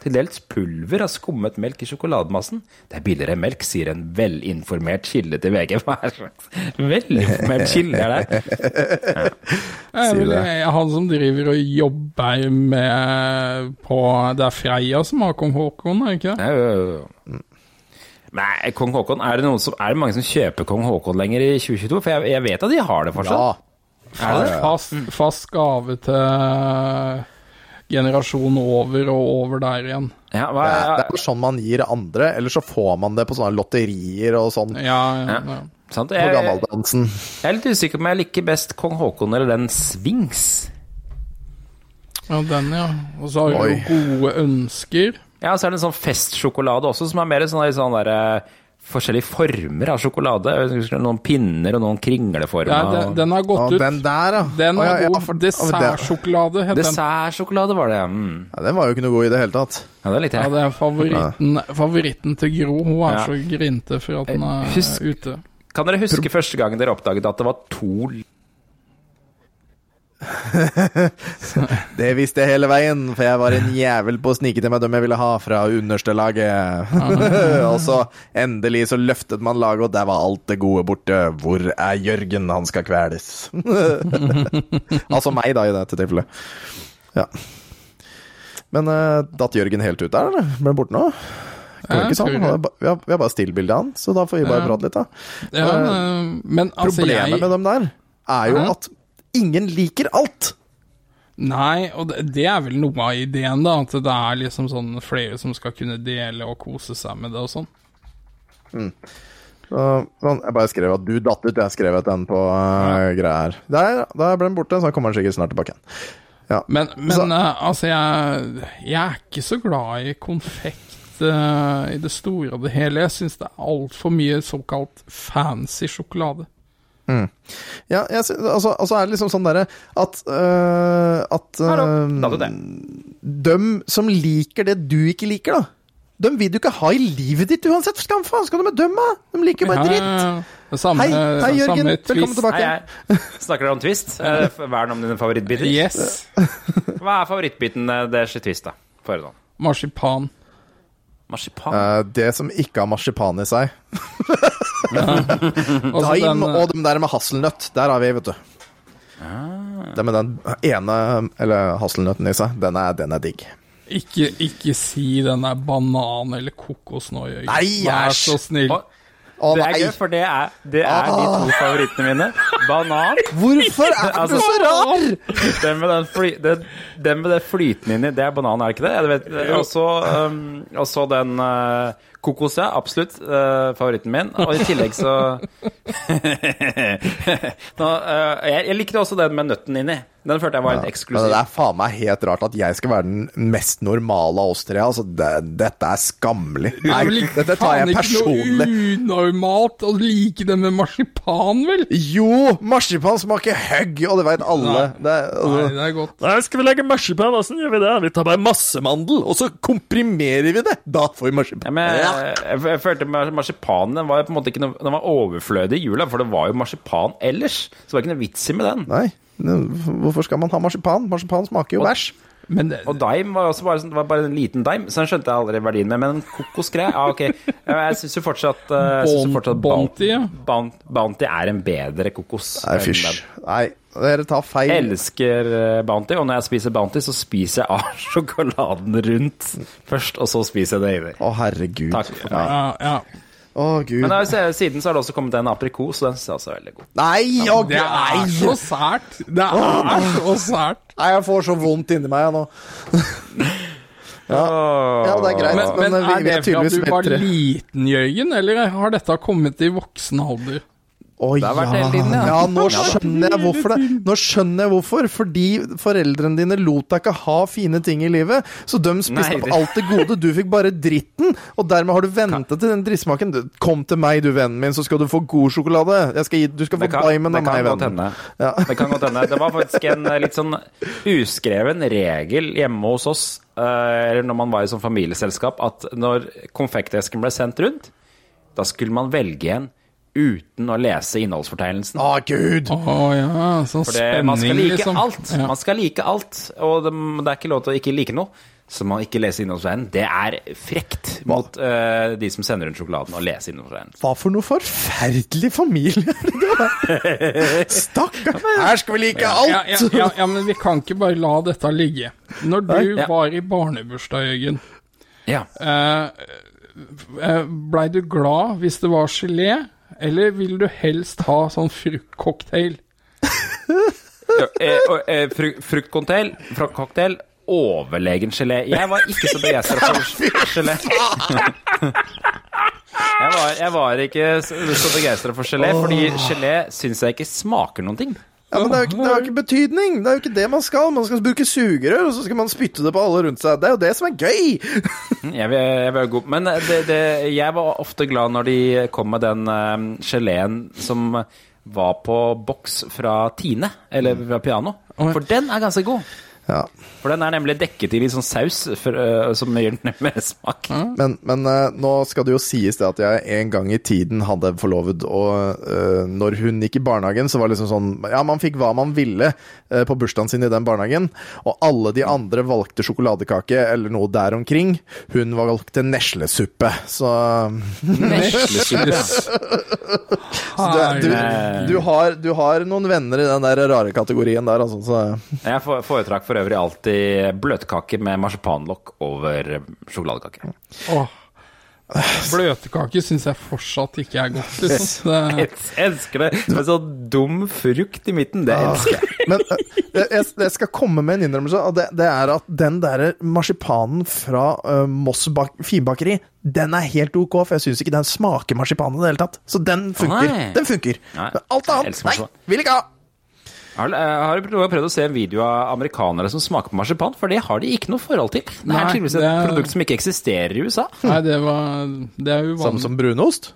til dels pulver av skummet melk i sjokolademassen. Det er billigere enn melk, sier en velinformert kilde til VG. Hva er slags velinformert kilde er det? Ja. er det. jeg- han som driver og jobber med på Det er Freia som har kong Håkon, er det ikke det? Ja, jo, jo, jo. Nei, kong Haakon, er det, som, er det mange som kjøper kong Haakon lenger i 2022? For jeg, jeg vet at de har det fortsatt. Ja. Er det fast, fast gave til generasjon over og over der igjen? Ja, Det hva, er, det er sånn man gir andre, eller så får man det på sånne lotterier og sånn. Ja, ja, ja. sant? På Jeg, jeg er litt usikker på om jeg liker best kong Haakon eller den Svings. ja den, ja. Og så har vi jo gode ønsker. Ja, så er det en sånn festsjokolade også, som er mer sånn, sånn der, eh, forskjellige former av sjokolade. Noen pinner og noen kringleformer. Ja, den, den har gått ut. den der, ja. Den er ja, god. Dessertsjokolade het den. Dessertsjokolade var det, ja. Mm. Ja, Den var jo ikke noe god i det hele tatt. Ja, det likte Ja, jeg. det er favoritten, favoritten til Gro. Hun er Ja. så grinte for at den er Husk- ute. Kan dere huske første gangen dere oppdaget at det var to Det visste jeg hele veien, for jeg var en jævel på å snike til meg dem jeg ville ha fra underste laget. og så endelig så løftet man laget, og der var alt det gode borte. Hvor er Jørgen? Han skal kveles. altså meg, da, i dette tilfellet. Ja. Men uh, datt Jørgen helt ut der, eller? Ble han borte nå? Ja, sånn? Vi har, vi har bare stillbilde av han, så da får vi bare prate litt, da. Ja, men, uh, men altså, Problemet jeg med dem der er jo at ingen liker alt. Nei, og det, er vel noe av ideen, da. At det er liksom sånn flere som skal kunne dele og kose seg med det og sånn. Så, sånn, jeg bare skrev at du datt ut, jeg skrev ut den på uh, greia her. Der, der ble den borte, så kommer den sikkert snart tilbake igjen. Ja. Men, men eh, altså, jeg, jeg er ikke så glad i konfekt uh, i det store og det hele. Jeg syns det er altfor mye såkalt fancy sjokolade. Mm. Ja, jeg, altså, altså er det liksom sånn derre at øh, At øh. Dem som liker det du ikke liker, da. Dem vil du ikke ha i livet ditt uansett. Skam faen skal du med dem, da? De liker bare dritt. ja, ja. Samme, Hei, hei Jørgen. samme Velkommen twist. tilbake. Hei, hei. Snakker dere om Twist? Eh, Vern om dine favorittbiter? Yes. Hva er favorittbiten eh, deres i Twist, da? Få. Marsipan. Marsipan? Eh, det som ikke har marsipan i seg. Altså, Daim eh, og de der med hasselnøtt. Der har vi, vet du. Ah. Det med den ene eller hasselnøtten i seg, den er, den er digg. Ikke, ikke si den er banan eller kokos nå, Jørgen. Nei, Vær så snill. Å, det er nei! gøy, for det er, det er de to favorittene mine. Banan. Hvorfor er du Altså- så rar?! Den med, den, fly, den, den med det flytende inni, det er banan, er det ikke det? Og så um, den uh, kokos, ja. Absolutt. Uh, favoritten min. Og i tillegg så Nå, uh, jeg, jeg likte også den med nøtten inni. Den følte jeg var litt Men eksklusiv. det er faen meg helt rart at jeg skal være den mest normale av oss tre. Altså, det, dette er skammelig. Det Nei, dette tar jeg personlig. Det er ikke noe unormalt å like det med marsipan, vel? Jo, marsipan smaker høgg, og det veit alle. Det er, altså, Nei, det er godt. Nei, skal vi legge marsipan? Åssen gjør vi det? Vi tar bare masse mandel, og så komprimerer vi det. Da får vi Ja, marsipan. men jeg, jeg, jeg følte marsipanen var på en måte ikke noe, den var overflødig i jula, for det var jo marsipan ellers. Så det var ikke noe vits i med den. Nei, hvorfor skal man ha marsipan? Marsipan smaker jo bæsj. Men Og daim var også bare, sånn- det var bare en liten daim, så den skjønte jeg aldri verdien med. Men kokosgreie, ja ok. Jeg syns jo fortsatt, uh, synes jo Bon- fortsatt Bounty, ja. Bounty, Bounty er en bedre kokos. Nei, fysj. Nei, dere tar feil. Jeg elsker eh, Bounty, og når jeg spiser Bounty, så spiser jeg av sjokoladen rundt først, og så spiser jeg det inni. Å, herregud. Takk for meg. ja, ja. Å, gud. Men da, siden så har det også kommet en aprikos, og den ser jeg også er veldig god. Nei, å, Det er så sært. Det er så sært. Nei, jeg får så vondt inni meg nå. Ja, det er greit. Men, men Men, vi- er er det for at du var liten, Jørgen, eller har dette kommet i voksen alder? Å vært ja. tiden, ja. ja, nå skjønner jeg hvorfor det. Nå skjønner jeg hvorfor. Fordi foreldrene dine lot deg ikke ha fine ting i livet. Så de spiste opp alt det gode. Du fikk bare dritten. Og dermed har du venta til den drittsmaken. Kom til meg, du vennen min, så skal du få god sjokolade. Jeg skal gi, du skal få diamond av meg, vennen. Ja. Det kan godt hende. Det var faktisk en eh, litt sånn uskreven regel hjemme hos oss, eh, eller når man var i sånn familieselskap, at når konfektesken ble sendt rundt, da skulle man velge en uten å lese innholdsfortegnelsen. Å, gud! Å ja, sånn For det, man skal like liksom. alt. Ja. Man skal like alt, og det, det er ikke lov til å ikke like noe. Så man ikke leser innholdsveien. Det er frekt mot uh, de som sender rundt sjokoladen, og leser innholdsveien. Hva for noe forferdelig familie Stakkar! Her skal vi like alt! ja, ja, ja, men vi kan ikke bare la dette ligge. Når du Ja. var i barnebursdag, Jørgen, Ja. eh, eh, blei du glad hvis det var gelé, eller vil du helst ha sånn fruktcocktail? Ja, eh, eh, fru, fruktcocktail, fruktcocktail, overlegen gelé. Jeg var ikke så begeistra for gelé. Jeg var, jeg var ikke så, så begeistra for gelé, fordi gelé syns jeg ikke smaker noen ting. Ja, men det er, jo ikke, ikke betydning. Det er jo ikke det man skal. Man skal bruke sugerør, og så skal man spytte det på alle rundt seg. Det er jo det som er gøy! Jeg vil, jeg vil gå. Men det, det, jeg var ofte glad når de kom med den uh, geleen som var på boks fra Tine, eller fra Piano. For den er ganske god. Ja. For den er nemlig dekket i litt sånn saus for, uh, som gjør den mer smak. Men, men uh, nå skal det jo sies det at jeg en gang i tiden hadde forlovet, og uh, når hun gikk i barnehagen, så var det liksom sånn Ja, man fikk hva man ville på bursdagen sin i den barnehagen, og alle de andre valgte sjokoladekake eller noe der omkring. Hun valgte neslesuppe, så Neslesuppe. Så du, du, du, har, du har noen venner i den der rare kategorien der, altså. Så. Jeg fo- foretrakk for øvrig alltid bløtkake med marsipanlokk over sjokoladekake. Oh. Bløtkake syns jeg fortsatt ikke er godt, liksom. Det, Jeg elsker det! Med sånn dum frukt i midten, det elsker jeg. Men eh, jeg, jeg skal komme med en innrømmelse, og det, det er at den der marsipanen fra uh, Moss bak finbakeri, den er helt ok, for jeg syns ikke den smaker marsipan i det hele tatt. Så den funker. Nei. Den funker. Nei, Men alt annet, nei, vil ikke ha! Har, har du prøvd å se en video av amerikanere som smaker på marsipan? For det har de ikke noe forhold til. Det Nei, er tydeligvis et det er- produkt som ikke eksisterer i USA. Nei, det var Det er uvanlig. Samme som brunost?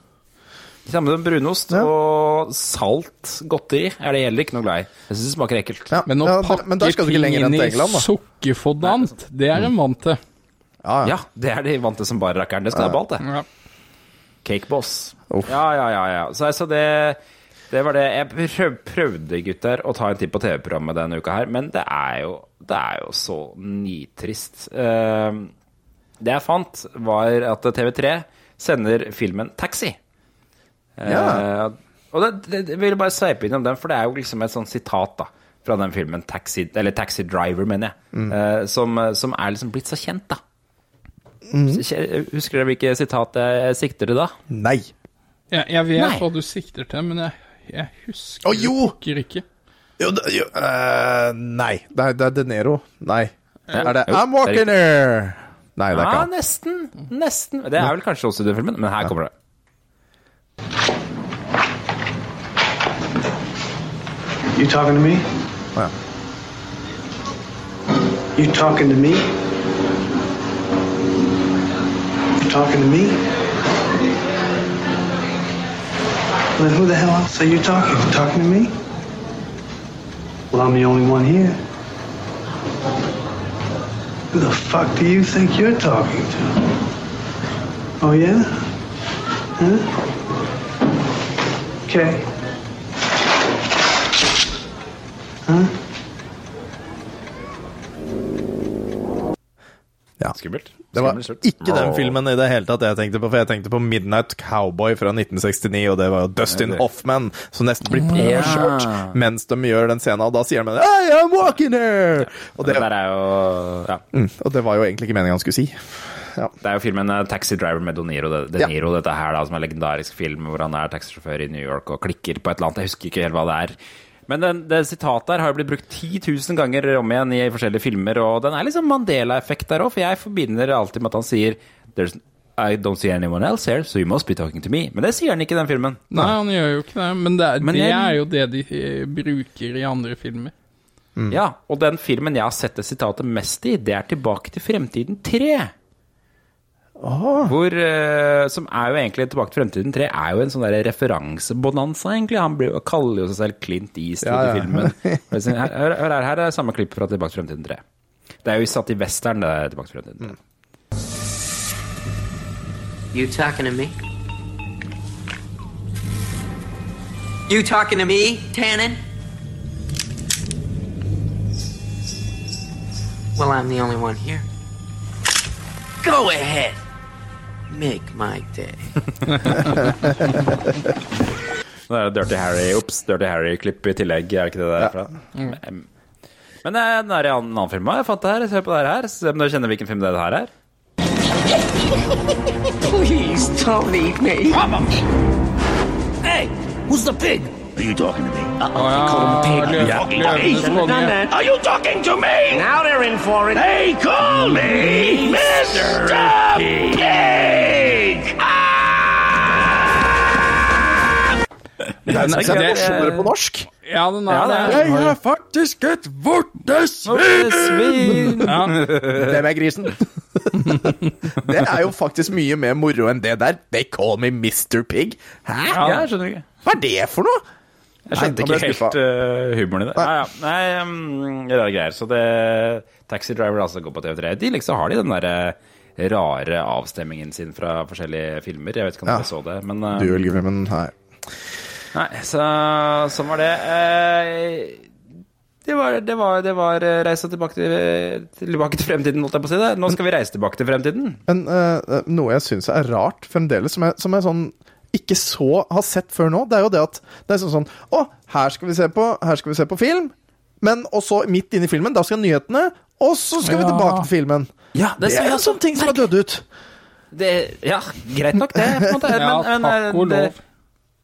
Samme som brunost og salt godteri er det heller ikke noe glad i. Jeg syns det smaker ekkelt. Ja, Men å ja, pakke inn i sukkerfondant, det er en vant til. Ja, ja. Ja, det er de vant til som bare rakkeren. Det skal være på alt, det. Ja. Cakeboss. Uff. Ja, ja, ja. ja. Så altså, det, det var det. Jeg prøv, prøvde, gutter, å ta en titt på TV-programmet denne uka her, men det er jo, det er jo så nitrist. Eh, det jeg fant, var at TV3 sender filmen Taxi. Eh, Ja. Og det, det, jeg ville bare sveipe innom den, for det er jo liksom et sånt sitat da, fra den filmen Taxi, eller Taxi Driver, mener jeg, eh, som, som er liksom blitt så kjent, da. Mm. Husker dere hvilke sitat jeg sikter til da? Nei. Jeg, jeg vet Nei. hva du sikter til, men jeg, jeg husker oh, jo! ikke. Jo, det, jo uh, nei. Det er, det er De Niro. Nei. Er det Jo, I'm walking here? Nei, det er ikke Ja, Ah, nesten. Nesten. Det er vel kanskje også i den filmen, men her kommer det. You talking to me? Ja. You talking to me? You talking to me? Who the hell else are you talking to? Talking to me? Well, I'm the only one here. Who the fuck do you think you're talking to? Oh, yeah? Huh? Okay. Huh? Ja. Skummelt. Det var ikke den filmen i det hele tatt jeg tenkte på, for jeg tenkte på Midnight Cowboy fra 1969, og det var jo Dustin Hoffman som nesten blir påkjørt mens de gjør den scenen, og da sier de I am walking here! Og Det det, jo ja. mm, og det var jo egentlig ikke meningen han skulle si. Ja. Det er jo filmen eh, Taxi Driver med De Niro, det, De Ja. Niro dette her da, som er en legendarisk film hvor han er taxisjåfør i New York og klikker på et eller annet. Jeg husker ikke helt hva det er. Men den, det sitatet her har jo blitt brukt 10 000 ganger om igjen i forskjellige filmer, og den er liksom Mandela-effekt der òg, for jeg forbinder alltid med at han sier There's, I don't see anyone else here, so you must be talking to me. Men det sier han ikke i den filmen. Nei, han gjør jo ikke det, men det, er, Men det jeg- er jo det de eh, bruker i andre filmer. Ja, og den filmen jeg har sett det sitatet mest i, det er Tilbake til fremtiden 3. Hvor, eh, som er jo egentlig Tilbake til fremtiden 3 er jo en sånn referansebonanza, egentlig. Han blir, kaller jo seg selv Clint Eastwood Ja, ja. i filmen. Her, hør, hør her, her er samme klipp fra Tilbake til fremtiden 3. Det er jo satt i western, det er Tilbake til fremtiden 3. You talking to me? You talking to me, Tannen? Well, I'm the only one here. Go ahead. Make my day. Det er Dirty Harry, Ops, Dirty Harry-klipp i tillegg, er det ikke det der fra? Men, men det er en annen film jeg fant det her. Se på det her. Se om du kjenner hvilken film det her er. Please don't leave me. Hey, who's the pig? Are you talking to me? Uh-oh, ja, they call him a pig. Are you talking to me? done that. Are you talking to me? Now they're in for it. They call me Mr. Pig. Det er, er morsommere på norsk. Ja, den er Ja, det Jeg er faktisk et vortesvin! Svin! Ja. Hvem er grisen? det er jo faktisk mye mer moro enn det der. They call me Mr. Pig. Hæ? Ja, jeg skjønner ikke. Hva er det for noe? Jeg skjønte ikke helt uh, humoren i det. Nei. Ja, ja. Nei, um, rare greier. Så det Taxi Driver altså går på TV3. De liksom har de den derre rare avstemmingen sin fra forskjellige filmer. Jeg vet ikke om Ja. dere så det, men uh, men nei. Nei, så sånn var det. Uh, det var, det var, det var eh, reise tilbake til, tilbake til fremtiden, holdt jeg på å si det. Nå skal vi reise tilbake til fremtiden. Men uh, noe jeg syns er rart fremdeles, som er, som er sånn ikke så har sett før nå, det er jo det at det er sånn sånn Å, her skal vi se på, her skal vi se på film. Men også midt inne i filmen, da skal nyhetene, og så skal vi tilbake til filmen. Ja, Det er en sånn ting som har dødd ut. Det, ja, greit nok det, på en måte. Ja, Men, men, takk og lov.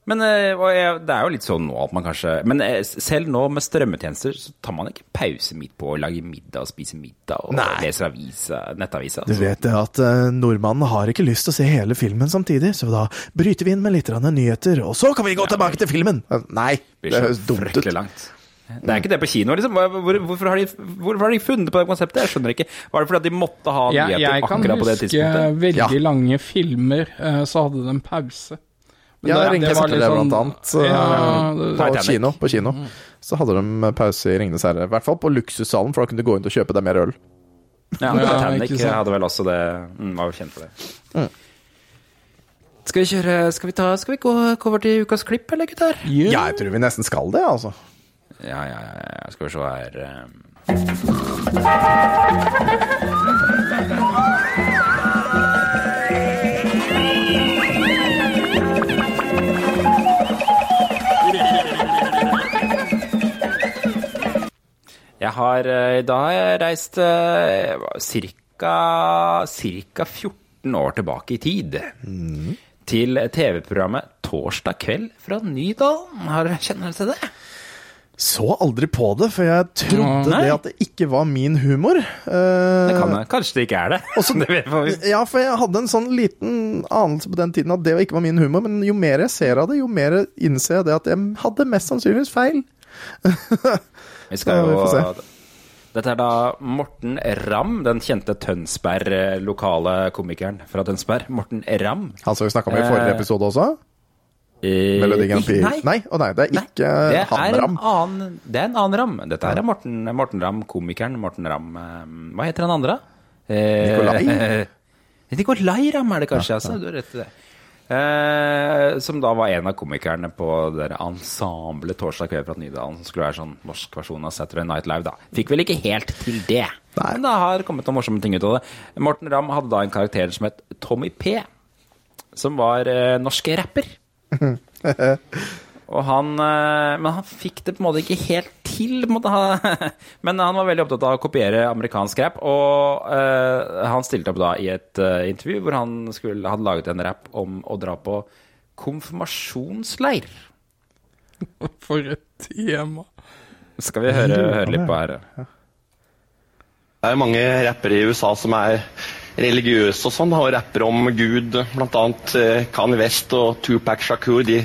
Men eh, og jeg, det er jo litt sånn nå at man kanskje Men eh, selv nå med strømmetjenester så tar man ikke pause midt på å lage middag og spise middag og Nei. lese avisa, nettavisa. Du vet det at uh, nordmannen har ikke lyst til å se hele filmen samtidig, så da bryter vi inn med litt nyheter, og så kan vi gå tilbake til filmen. Eh, Nei, Det høres dumt ut. langt. Det er ikke det på kino, liksom. Hvor, hvorfor, har de, hvorfor har de funnet på det konseptet? Jeg skjønner ikke. Var det fordi at de måtte ha nyheter akkurat på det tidspunktet? Jeg kan huske veldig lange filmer, eh, så hadde de en pause. Men Ja, det- det var litt sånn- blant annet. så- Ja, det- på kino. På kino. Så hadde de pause i Ringenes herre. I hvert fall på luksussalen, for da kunne du gå inn og kjøpe deg mer øl. Ja, Ja, Titanic hadde vel også det. Mm, var jo kjent for det. Mm. Skal vi kjøre Skal vi, ta, skal vi gå over til ukas klipp, eller gutter? Ja, jeg tror vi nesten skal det, altså. Ja, ja, ja. Skal vi se her eh. Jeg har eh, Da har jeg reist uh, ca. 14 år tilbake i tid. Til TV-programmet Torsdag kveld fra Nydalen. Har dere kjennelse til det? Så aldri på det, for jeg trodde Nei. det at det ikke var min humor. Eh, Det kan jeg. Kanskje det ikke er det. det. Ja, for jeg hadde en sånn liten anelse på den tiden at det ikke var min humor, men jo mer jeg ser av det, jo mer innser jeg det at jeg hadde mest sannsynligvis feil. Vi skal vi jo se. Dette er da Morten Ramm, den kjente Tønsberg, eh, lokale komikeren fra Tønsberg. Morten Ramm. Han som vi snakka om i forrige Eh, episode også? Eh, Melodi Grand Prix? Nei. Nei, nei, det er ikke Det han er, en Ram. det er en annen Ram. Dette her er Morten, Morten Ramm, komikeren Morten Ramm. eh, Hva heter han andre? Eh, Nikolai? Nikolai Ramm er det kanskje, altså. Du har rett i det. Eh, som da var en av komikerne på det ensemblet Torsdag kveld fra Nydalen, som skulle være sånn norsk versjon av Saturday Night Live. da. Fikk vel ikke helt til det, men det har kommet noen morsomme ting ut av det. Morten Ramm hadde da en karakter som het Tommy P, som var eh, norsk rapper. Og han, eh, men han fikk det på en måte ikke helt til. på en måte. Men han var veldig opptatt av å kopiere amerikansk rap. Og uh, han stilte opp da i et uh, intervju hvor han skulle, hadde laget en rap om å dra på konfirmasjonsleir. For et tema. Skal vi høre, høre litt på her? Det er jo mange rappere i USA som er religiøse og sånn, og rapper om Gud. Blant annet eh, Kanye West og Tupac Shakur. De,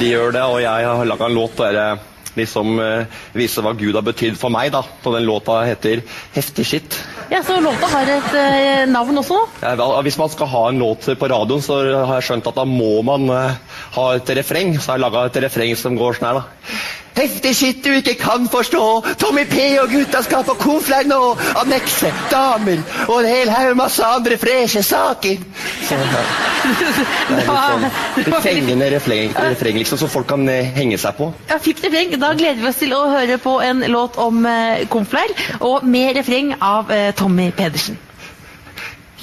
de gjør det, og jeg har laga en låt der jeg liksom eh, viser hva Gud har betydd for meg. da. Og den låta heter Heftig shit. Ja, Så låta har et eh, navn også? Ja, hvis man skal ha en låt på radioen, så har jeg skjønt at da må man eh, ha et refreng. Så har jeg laga et refreng som går sånn her, da. Heftig skitt du ikke kan forstå. Tommy P og gutta skal på konfleir nå. Annekse, damer og en hel haug masse andre freshe saker. Så, ja. Det er litt sånn fengende refreng, liksom, som folk kan eh, henge seg på. Ja, Fint refreng. Da gleder vi oss til å høre på en låt om eh, og med refreng av eh, Tommy Pedersen.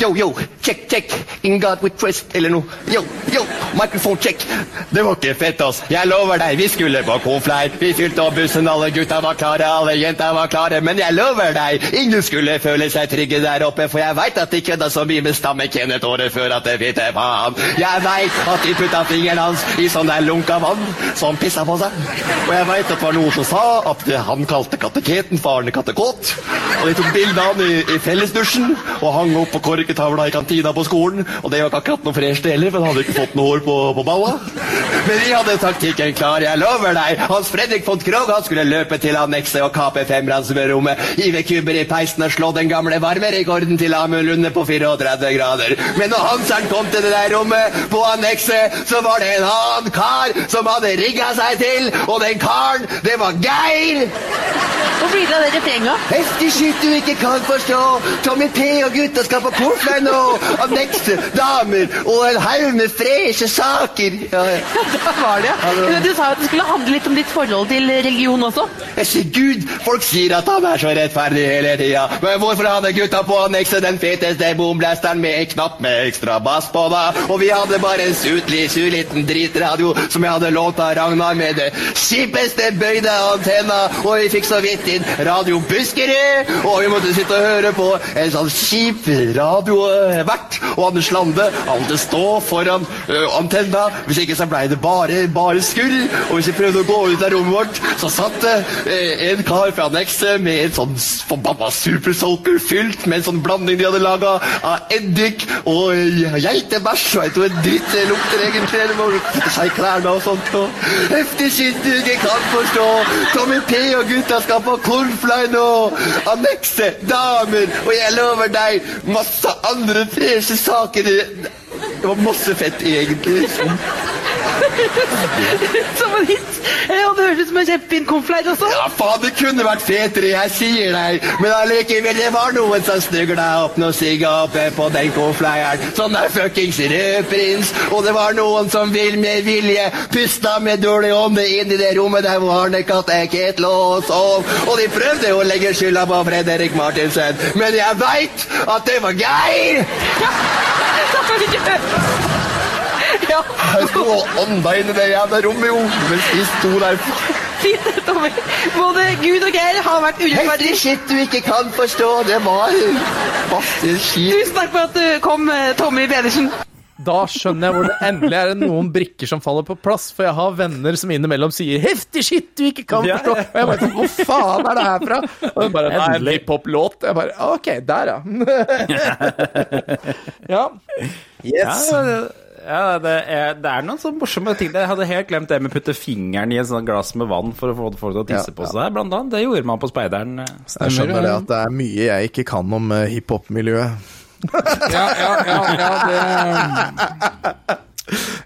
Yo, yo, check, check, in God with trust, eller noe. Yo, yo, microphone check. Det var ikke fett, ass. Jeg lover deg, vi skulle på konfleir. Vi fylte opp bussen, alle gutta var klare, alle jenta var klare. Men jeg lover deg, ingen skulle føle seg trygge der oppe, for jeg veit at de kødda så mye med stamme-Kenneth året før at det fitte faen. Jeg veit at de putta fingeren hans i sånn der lunka vann, så han pissa på seg. Og jeg veit at det var noen som sa at han kalte kateketen faren kattekåt. Og de tok bilde av han i, i fellesdusjen og hang opp på korketavla i kantina på skolen. Og det var ikke akkurat noe fresht heller, for han hadde ikke fått noe hår på, på balla. Men vi hadde taktikken klar, jeg lover deg. Hans Fredrik von Krogh han skulle løpe til annekset og kape femransrommet, hive kubber i peisen og slå den gamle varmerekorden til Amund på 34 grader. Men når Hanseren kom til det der rommet på annekset, så var det en annen kar som hadde rigga seg til, og den karen, det var Geir! Hvor blir det av det refrenget? Heftig du ikke kan forstå. Tommy P og gutta skal på konfleir nå. Annekse, damer og en haug med freshe saker. Ja, ja. Da var det, ja. Du sa jo at det skulle handle litt om ditt forhold til religion også. Gud, folk sier at han er så rettferdig hele tida. Men hvorfor hadde gutta på annekset den feteste bomblasteren med en knapp med ekstra bass på, da? Og vi hadde bare en sutlig, sur liten dritradio som jeg hadde lånt av Ragnar med det kjipeste bøyde antenna, og vi fikk så vidt inn Radio Buskerud, og vi måtte sitte og høre på en sånn kjip radiovert. Og Anders Lande alltid stå foran ø, antenna. Hvis ikke så blei det bare, bare skurr. Og hvis vi prøvde å gå ut av rommet vårt, så satt det ø, en kar fra annekset med en sånn forbanna supersolker fylt med en sånn blanding de hadde laga av eddik og geitebæsj. Veit du hva dritt lukter egentlig? Det må kutte seg i klærne og sånt. Og heftig skitt du ikke kan forstå. Tommy P og gutta skal på cornfly nå. annekse, damer, og jeg lover deg masse andre freshe saker. Det var masse fett, egentlig. Som, Som en hit! Og det høres ut som en kjempefin konfleit også. Ja, faen, det kunne vært fetere, jeg sier deg. Men allikevel, det var noen som snugla opp noe sigg oppe på den konfleieren. Sånn der fuckings rødprins. Og det var noen som vil med vilje pusta med dårlig ånde inn i det rommet der hvor Arne Kattekit lå og sov. Og de prøvde å legge skylda på Fredrik Martinsen. Men jeg veit at det var Geir! Ja. Jeg og ånda inn i det jævla rommet, jo. Mens vi sto der. Fint, Tommy. Både Gud og Geir har vært urettferdig. Helt shit du ikke kan forstå. Det var masse skit. Tusen takk for at du kom, eh, Tommy Pedersen. Da skjønner jeg hvor det endelig er noen brikker som faller på plass, for jeg har venner som innimellom sier 'heftig shit du ikke kan forstå'. Og jeg bare sånn, Hvor faen er det her fra? Og de bare, Nei, en hiphop-låt. Jeg bare OK, der, ja. ja. Yes. Ja, det, ja, det, er, det er noen sånne morsomme ting. Jeg hadde helt glemt det med å putte fingeren i et sånt glass med vann for å få folk til å tisse Ja, på seg. Blant annet. Det gjorde man på Speideren. Jeg skjønner det at det er mye jeg ikke kan om eh, hiphop-miljøet. Ja, ja, ja, ja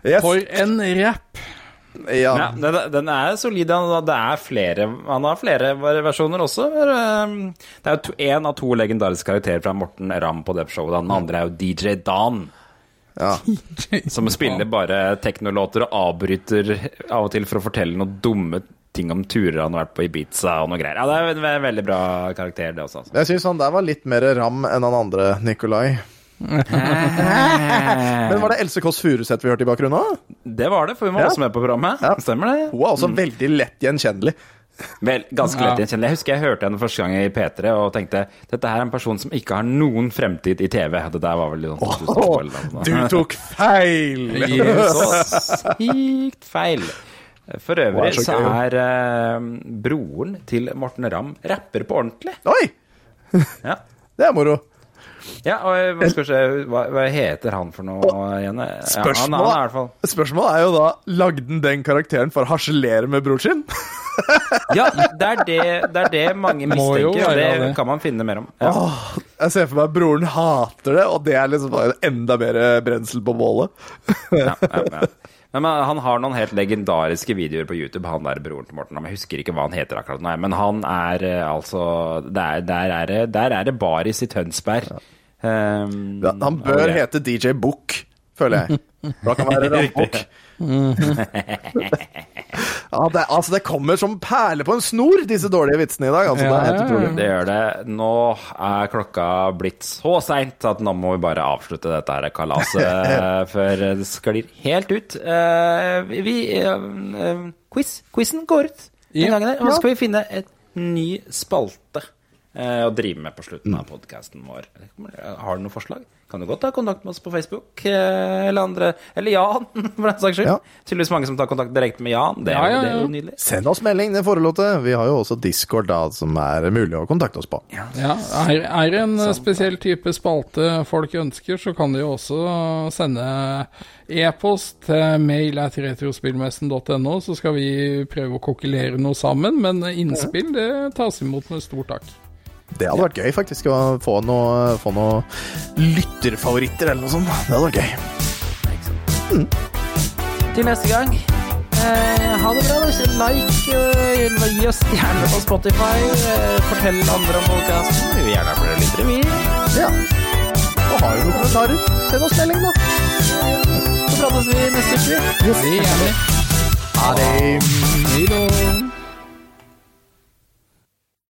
det For en rapp. Ja, den, den er solid. Det er flere Han har flere versjoner også. Det er jo en av to legendariske karakterer fra Morten Ramm på det showet. Den andre er jo DJ Dan. Som spiller bare teknolåter og avbryter av og til for å fortelle noen dumme ting om turer han har vært på Ibiza og noe greier. Ja, Det er en veldig bra karakter, det også. Altså. Jeg syns han der var litt mer ram enn han andre Nikolai. Men var det Else Kåss Furuseth vi hørte i bakgrunnen òg? Det var det, for hun var Ja. også med på programmet. Stemmer det? Hun er også veldig lett gjenkjennelig. Vel, ganske lett gjenkjennelig. Jeg husker jeg hørte henne første gang i P3 og tenkte dette her er en person som ikke har noen fremtid i TV. Det der var vel litt sånn 2002. Du tok feil! Så sykt feil. For øvrig så så er eh, broren til Morten Ramm rapper på ordentlig. Oi! Ja. Det er moro. Ja, og jeg- hva se, hva, hva heter han for noe igjen? Ja, han er Spørsmålet, er jo da Lagde han den karakteren for å harselere med broren sin? Ja, det er det, det, er det mange mistenker, og det det. kan man finne mer om. Ja. Åh, jeg ser for meg at broren hater det, og det er liksom enda mer brensel på bålet. ja, ja, ja. Men men han har noen helt legendariske videoer på YouTube, han der broren til Morten. Jeg husker ikke hva han heter akkurat nå, men han er eh, altså Der, der, er, det, der er det baris i Tønsberg. Um, Han bør hete DJ Book, føler jeg. For da kan være Rambukk. Ja, det, altså, det kommer som perler på en snor, disse dårlige vitsene i dag. Altså, det er helt utrolig. Det gjør det. Nå er klokka blitt så seint at nå må vi bare avslutte dette her kalaset før det sklir helt ut. Uh, vi eh, Quiz. Quizen går ut den Ja. gangen. Og skal vi finne et ny spalte å drive med på slutten av podkasten vår. Har du noe forslag? Kan du godt ta kontakt med oss på Facebook, eh, eller andre Eller Jan, for den saks skyld. Ja. Tydeligvis mange som tar kontakt direkte med Jan. Det er, Ja, ja, det er jo nydelig. Send oss melding, det forelot det. Vi har jo også Discord da, som er mulig å kontakte oss på. Ja, er, er det en spesiell type spalte folk ønsker, så kan de jo også sende e-post til mail at retrospillmessen.no, så skal vi prøve å kokkelere noe sammen. Men innspill det tas imot med stor takk. Det hadde vært gøy, faktisk, å få noe, noe lytterfavoritter eller noe sånt. Det hadde vært gøy. Til neste gang. Eh, ha det bra. da. Like, eh, gi oss stjerner på Spotify. eh, fortell andre om podkasten. Vi vil gjerne ha flere lyttere, vi. Ja. Og har du noen kommentarer, send oss melding, da. Så prates vi neste uke. Det Ha vi. Ha det.